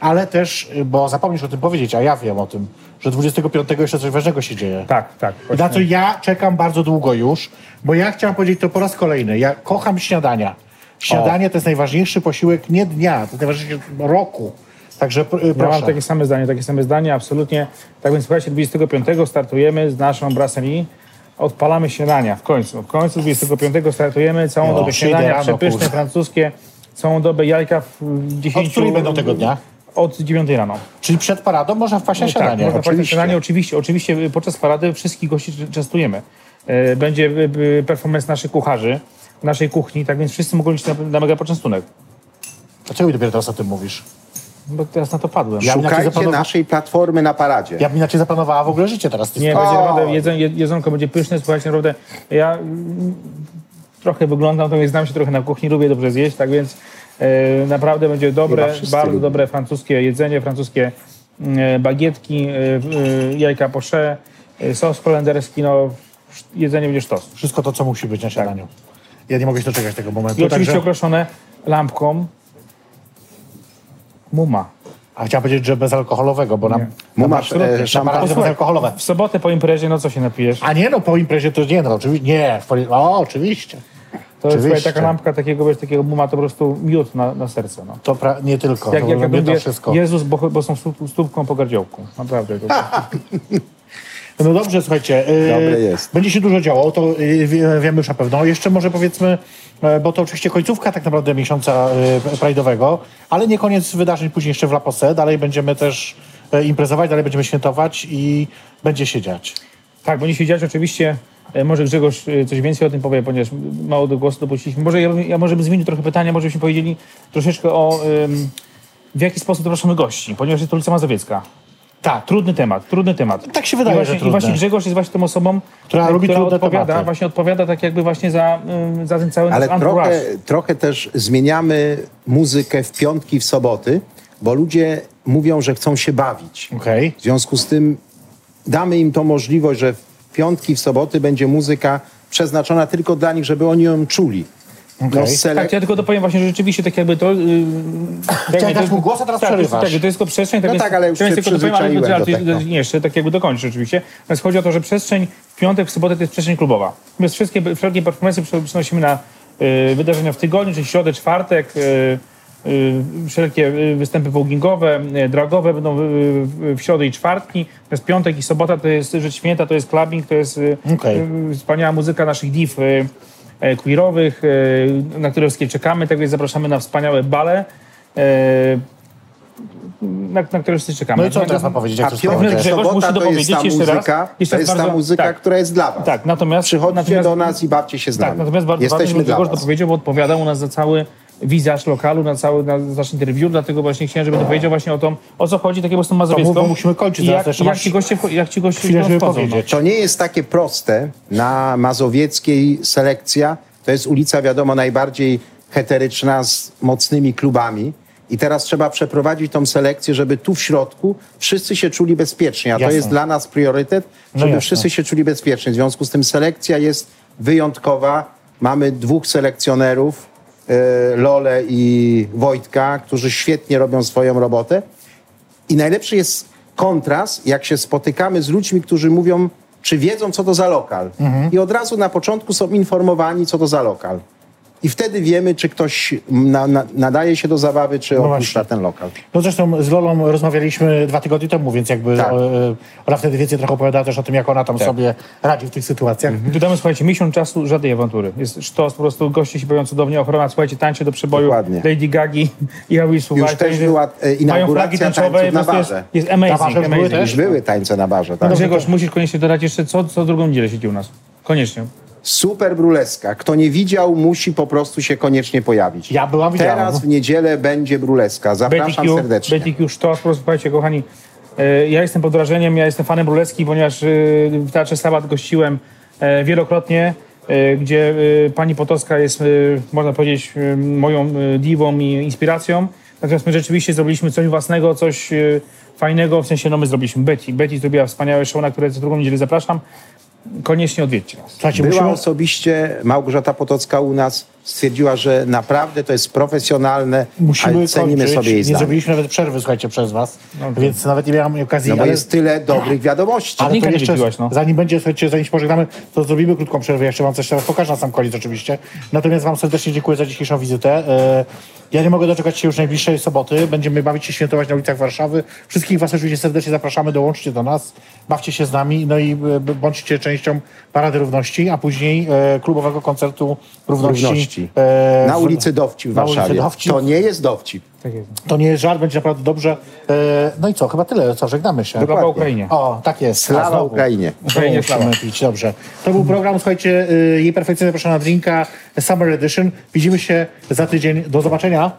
Speaker 2: ale też, bo zapomnisz o tym powiedzieć, a ja wiem o tym, że 25 jeszcze coś ważnego się dzieje.
Speaker 9: Tak, tak.
Speaker 2: I na co ja czekam bardzo długo już, bo ja chciałem powiedzieć to po raz kolejny. Ja kocham śniadania. Śniadanie to jest najważniejszy posiłek nie dnia, to jest najważniejszy roku. Także pr- y,
Speaker 9: Ja mam
Speaker 2: proszę.
Speaker 9: takie same zdanie, takie same zdanie, absolutnie. Tak więc słuchajcie, 25 startujemy z naszą brasserie. Odpalamy śniadania w końcu. W końcu 25 startujemy całą
Speaker 2: No,
Speaker 9: dobę śniadania,
Speaker 2: rano,
Speaker 9: przepyszne, francuskie, całą dobę jajka w 10...
Speaker 2: Od której będą tego dnia?
Speaker 9: Od 9 rano.
Speaker 2: Czyli przed paradą można wpaść na
Speaker 9: tak,
Speaker 2: śniadanie.
Speaker 9: można
Speaker 8: oczywiście.
Speaker 9: oczywiście. śniadanie, oczywiście. Oczywiście podczas parady wszystkich gości częstujemy. E, Będzie y, performance naszych kucharzy, naszej kuchni, tak więc wszyscy mogą liczyć na, na mega poczęstunek.
Speaker 2: Dlaczego mi dopiero teraz o tym mówisz?
Speaker 9: Bo teraz na to padłem.
Speaker 2: Ja-
Speaker 8: Szukajcie
Speaker 2: zaplanowa-
Speaker 8: naszej platformy na paradzie.
Speaker 2: Ja bym inaczej zaplanowała w ogóle życie teraz.
Speaker 9: Nie, będzie naprawdę jedzenie, je- jedzonko będzie pyszne, słuchajcie, naprawdę ja trochę wyglądam, to znam się trochę na kuchni, lubię dobrze zjeść, tak więc e, naprawdę będzie dobre, bardzo
Speaker 8: lubią.
Speaker 9: dobre francuskie jedzenie, francuskie e, bagietki, e, e, jajka poché, e, sos holenderski, no jedzenie będzie sztos.
Speaker 2: Wszystko to, co musi być na śniadaniu. Ja nie mogę się doczekać tego momentu.
Speaker 9: I oczywiście
Speaker 2: także-
Speaker 9: okraszone lampką muma.
Speaker 2: A chciałem powiedzieć, że bezalkoholowego, bo nam...
Speaker 9: Nie.
Speaker 8: Mu
Speaker 2: na
Speaker 8: masz, e,
Speaker 2: bezalkoholowe.
Speaker 9: W sobotę po imprezie, no co się napijesz?
Speaker 2: A nie, no po imprezie to nie, no oczywiście. Nie, w poli- o, oczywiście.
Speaker 9: To jest
Speaker 2: oczywiście.
Speaker 9: taka lampka takiego, wiesz, takiego muma, to po prostu miód na, na serce, no.
Speaker 2: To pra- nie tylko.
Speaker 9: Jak,
Speaker 2: to
Speaker 9: jak mówię,
Speaker 2: to wszystko.
Speaker 9: Jezus, bo, bo są stóp, stópką po gardziołku. Naprawdę. To,
Speaker 2: No dobrze, słuchajcie. y,
Speaker 8: Dobre jest.
Speaker 2: Będzie się dużo działo, to y, wie- wiemy już na pewno. Jeszcze może powiedzmy, e, bo to oczywiście końcówka tak naprawdę miesiąca y, Pride'owego, ale nie koniec wydarzeń później jeszcze w La Posse. Dalej będziemy też e, imprezować, dalej będziemy świętować i będzie się dziać.
Speaker 9: tak, będzie się dziać oczywiście, e, może Grzegorz e, coś więcej o tym powie, ponieważ mało do głosu dopuściliśmy. Może ja, bym- ja może bym zmienił trochę pytania, może byśmy powiedzieli troszeczkę o em, w jaki sposób zapraszamy gości, ponieważ jest to ulica Mazowiecka.
Speaker 2: Tak.
Speaker 9: Trudny temat, trudny temat.
Speaker 2: Tak się wydaje,
Speaker 9: I właśnie,
Speaker 2: że trudny.
Speaker 9: I właśnie Grzegorz jest właśnie tą osobą,
Speaker 2: Która lubi trudne
Speaker 9: odpowiada,
Speaker 2: tematy.
Speaker 9: właśnie odpowiada tak jakby właśnie za, em, za ten cały
Speaker 8: Ale trochę, trochę też zmieniamy muzykę w piątki, w soboty, bo ludzie mówią, że chcą się bawić.
Speaker 2: Okej.
Speaker 8: W związku z tym damy im tą możliwość, że w piątki, w soboty będzie muzyka przeznaczona tylko dla nich, żeby oni ją czuli. No,
Speaker 2: Okej.
Speaker 8: selek-
Speaker 9: Tak, ja tylko dopowiem właśnie, że rzeczywiście tak jakby to... Yy,
Speaker 2: Chciałem dać mu głos, a teraz
Speaker 9: tak, to jest-
Speaker 2: przerywasz.
Speaker 9: Tak, to jest tylko przestrzeń.
Speaker 8: No
Speaker 9: więc-
Speaker 8: tak, ale już
Speaker 9: to jest
Speaker 8: się
Speaker 9: tylko dopowiem, ale,
Speaker 8: do
Speaker 9: ale,
Speaker 8: tego.
Speaker 9: nie, jeszcze tak jakby dokończę oczywiście. Natomiast chodzi o to, że przestrzeń w piątek, w sobotę to jest przestrzeń klubowa. Natomiast wszystkie, wszelkie performance przenosimy na y, wydarzenia w tygodniu, czyli środę, czwartek, y, wszelkie y, występy voguingowe, y, dragowe będą w, środę i czwartki. To jest piątek i sobota, to jest rzecz święta, to jest clubbing, to jest y,
Speaker 2: Okej.
Speaker 9: y, wspaniała muzyka naszych div y, e, queerowych, y, na które wszystkie czekamy. Tak więc zapraszamy na wspaniałe bale. y, Na, na które wszyscy czekamy.
Speaker 2: No i co teraz ma powiedzieć? Jak
Speaker 8: A
Speaker 2: to
Speaker 9: Piotr? Grzegorz musi
Speaker 8: sobota to jest
Speaker 9: dopowiedzieć
Speaker 8: ta
Speaker 9: jeszcze raz.
Speaker 8: muzyka,
Speaker 9: Jeszcze
Speaker 8: to jest ta
Speaker 9: bardzo-
Speaker 8: muzyka,
Speaker 9: tak.
Speaker 8: która jest dla was.
Speaker 9: Tak, natomiast...
Speaker 8: Przychodźcie
Speaker 9: natomiast,
Speaker 8: do nas i bawcie się z nami.
Speaker 9: Tak, natomiast bardzo ważne,
Speaker 8: Jesteśmy
Speaker 9: żeby
Speaker 8: dla
Speaker 9: Grzegorz dopowiedział, bo odpowiadał u nas za cały wizaż lokalu, na cały na nasz interwiu, dlatego właśnie chciałem, żeby dopowiedział właśnie o tym, o co chodzi, takie po prostu mazowiecko.
Speaker 2: To mów, musimy kończyć
Speaker 9: I
Speaker 2: zaraz,
Speaker 9: jak, jak ci goście, jak ci goście
Speaker 2: Chwilę, żeby
Speaker 9: wchodzą, no.
Speaker 2: powiedzieć.
Speaker 8: To nie jest takie proste na mazowieckiej selekcja. To jest ulica, wiadomo, najbardziej heteryczna z mocnymi klubami. I teraz trzeba przeprowadzić tą selekcję, żeby tu w środku wszyscy się czuli bezpiecznie. A to
Speaker 2: Jasne.
Speaker 8: jest dla nas priorytet,
Speaker 2: No
Speaker 8: żeby
Speaker 2: jasne.
Speaker 8: wszyscy się czuli bezpiecznie. W związku z tym selekcja jest wyjątkowa. Mamy dwóch selekcjonerów, Lole i Wojtka, którzy świetnie robią swoją robotę. I najlepszy jest kontrast, jak się spotykamy z ludźmi, którzy mówią, czy wiedzą, co to za lokal. I od razu na początku są informowani, co to za lokal. I wtedy wiemy, czy ktoś na, na, nadaje się do zabawy, czy opuszcza
Speaker 2: właśnie.
Speaker 8: ten lokal.
Speaker 2: No zresztą z Lolą rozmawialiśmy dwa tygodnie temu, więc jakby
Speaker 8: Tak.
Speaker 2: o, e, ona wtedy więcej trochę opowiadała też o tym, jak ona tam sobie radzi w tych sytuacjach.
Speaker 9: Wydamy, słuchajcie, miesiąc czasu, żadnej awantury. Jest sztos, po prostu goście się bawią cudownie, ochrona, słuchajcie, tańczy do przeboju
Speaker 8: Dokładnie.
Speaker 9: Lady Gagi i Survive.
Speaker 8: Już też była, e,
Speaker 9: Mają
Speaker 8: inauguracja
Speaker 9: flagi
Speaker 8: na barze.
Speaker 9: Jest, jest
Speaker 2: Na
Speaker 9: amazing,
Speaker 2: barze już były
Speaker 9: amazing.
Speaker 2: też?
Speaker 8: Były tańce na barze, tak?
Speaker 9: Grzegorz, musisz koniecznie dodać jeszcze, co, co drugą niedzielę siedzi u nas. Koniecznie.
Speaker 8: Super bruleska. Kto nie widział, musi po prostu się koniecznie pojawić.
Speaker 2: Ja byłam, widziałam.
Speaker 8: Teraz w niedzielę będzie bruleska. Zapraszam
Speaker 9: BTQ,
Speaker 8: serdecznie.
Speaker 9: BTQ sztos, po prostu słuchajcie, kochani, e, ja jestem pod wrażeniem, ja jestem fanem Bruleski, ponieważ e, w Teatrze Sabat gościłem e, wielokrotnie, gdzie pani Potocka jest, można powiedzieć, moją diwą i inspiracją. Natomiast my rzeczywiście zrobiliśmy coś własnego, coś fajnego, w sensie, no my zrobiliśmy Betty. Betty zrobiła wspaniałe show, na które co drugą niedzielę zapraszam. Koniecznie odwiedźcie nas.
Speaker 8: Była
Speaker 2: musimy...
Speaker 8: osobiście Małgorzata Potocka u nas, stwierdziła, że naprawdę to jest profesjonalne,
Speaker 2: Musimy
Speaker 8: ale cenimy
Speaker 2: kończyć.
Speaker 8: sobie jej
Speaker 2: Nie
Speaker 8: zdanie.
Speaker 2: zrobiliśmy nawet przerwy, słuchajcie, przez was, więc nawet nie miałem okazji.
Speaker 8: No bo
Speaker 2: ale-
Speaker 8: jest tyle dobrych wiadomości.
Speaker 2: Ale to
Speaker 9: Linka nie
Speaker 2: jeszcze,
Speaker 9: wypiłaś, no.
Speaker 2: zanim będzie, słuchajcie, zanim się pożegnamy, to zrobimy krótką przerwę. Jeszcze wam coś teraz pokażę na sam koniec oczywiście. Natomiast wam serdecznie dziękuję za dzisiejszą wizytę. E, Ja nie mogę doczekać się już najbliższej soboty. Będziemy bawić się świętować na ulicach Warszawy. Wszystkich was oczywiście serdecznie zapraszamy, dołączcie do nas, bawcie się z nami, no i e, b- bądźcie częścią Parady Równości, a później e, klubowego koncertu Równości.
Speaker 8: Równości.
Speaker 2: E,
Speaker 8: Na ulicy Dowcip w
Speaker 2: na ulicy
Speaker 8: Warszawie.
Speaker 2: Dowcip.
Speaker 8: To nie jest dowcip.
Speaker 9: Tak jest.
Speaker 2: To nie jest żart, będzie naprawdę dobrze. E, No i co, chyba tyle, co, żegnamy się.
Speaker 9: Brawa Ukrainie.
Speaker 2: O, tak jest.
Speaker 8: Sława. Ukrainie.
Speaker 9: Ukrainie sława.
Speaker 2: pić, dobrze. To był program, słuchajcie, y, jej perfekcyjnie proszę na drinka Summer Edition. Widzimy się za tydzień. Do zobaczenia.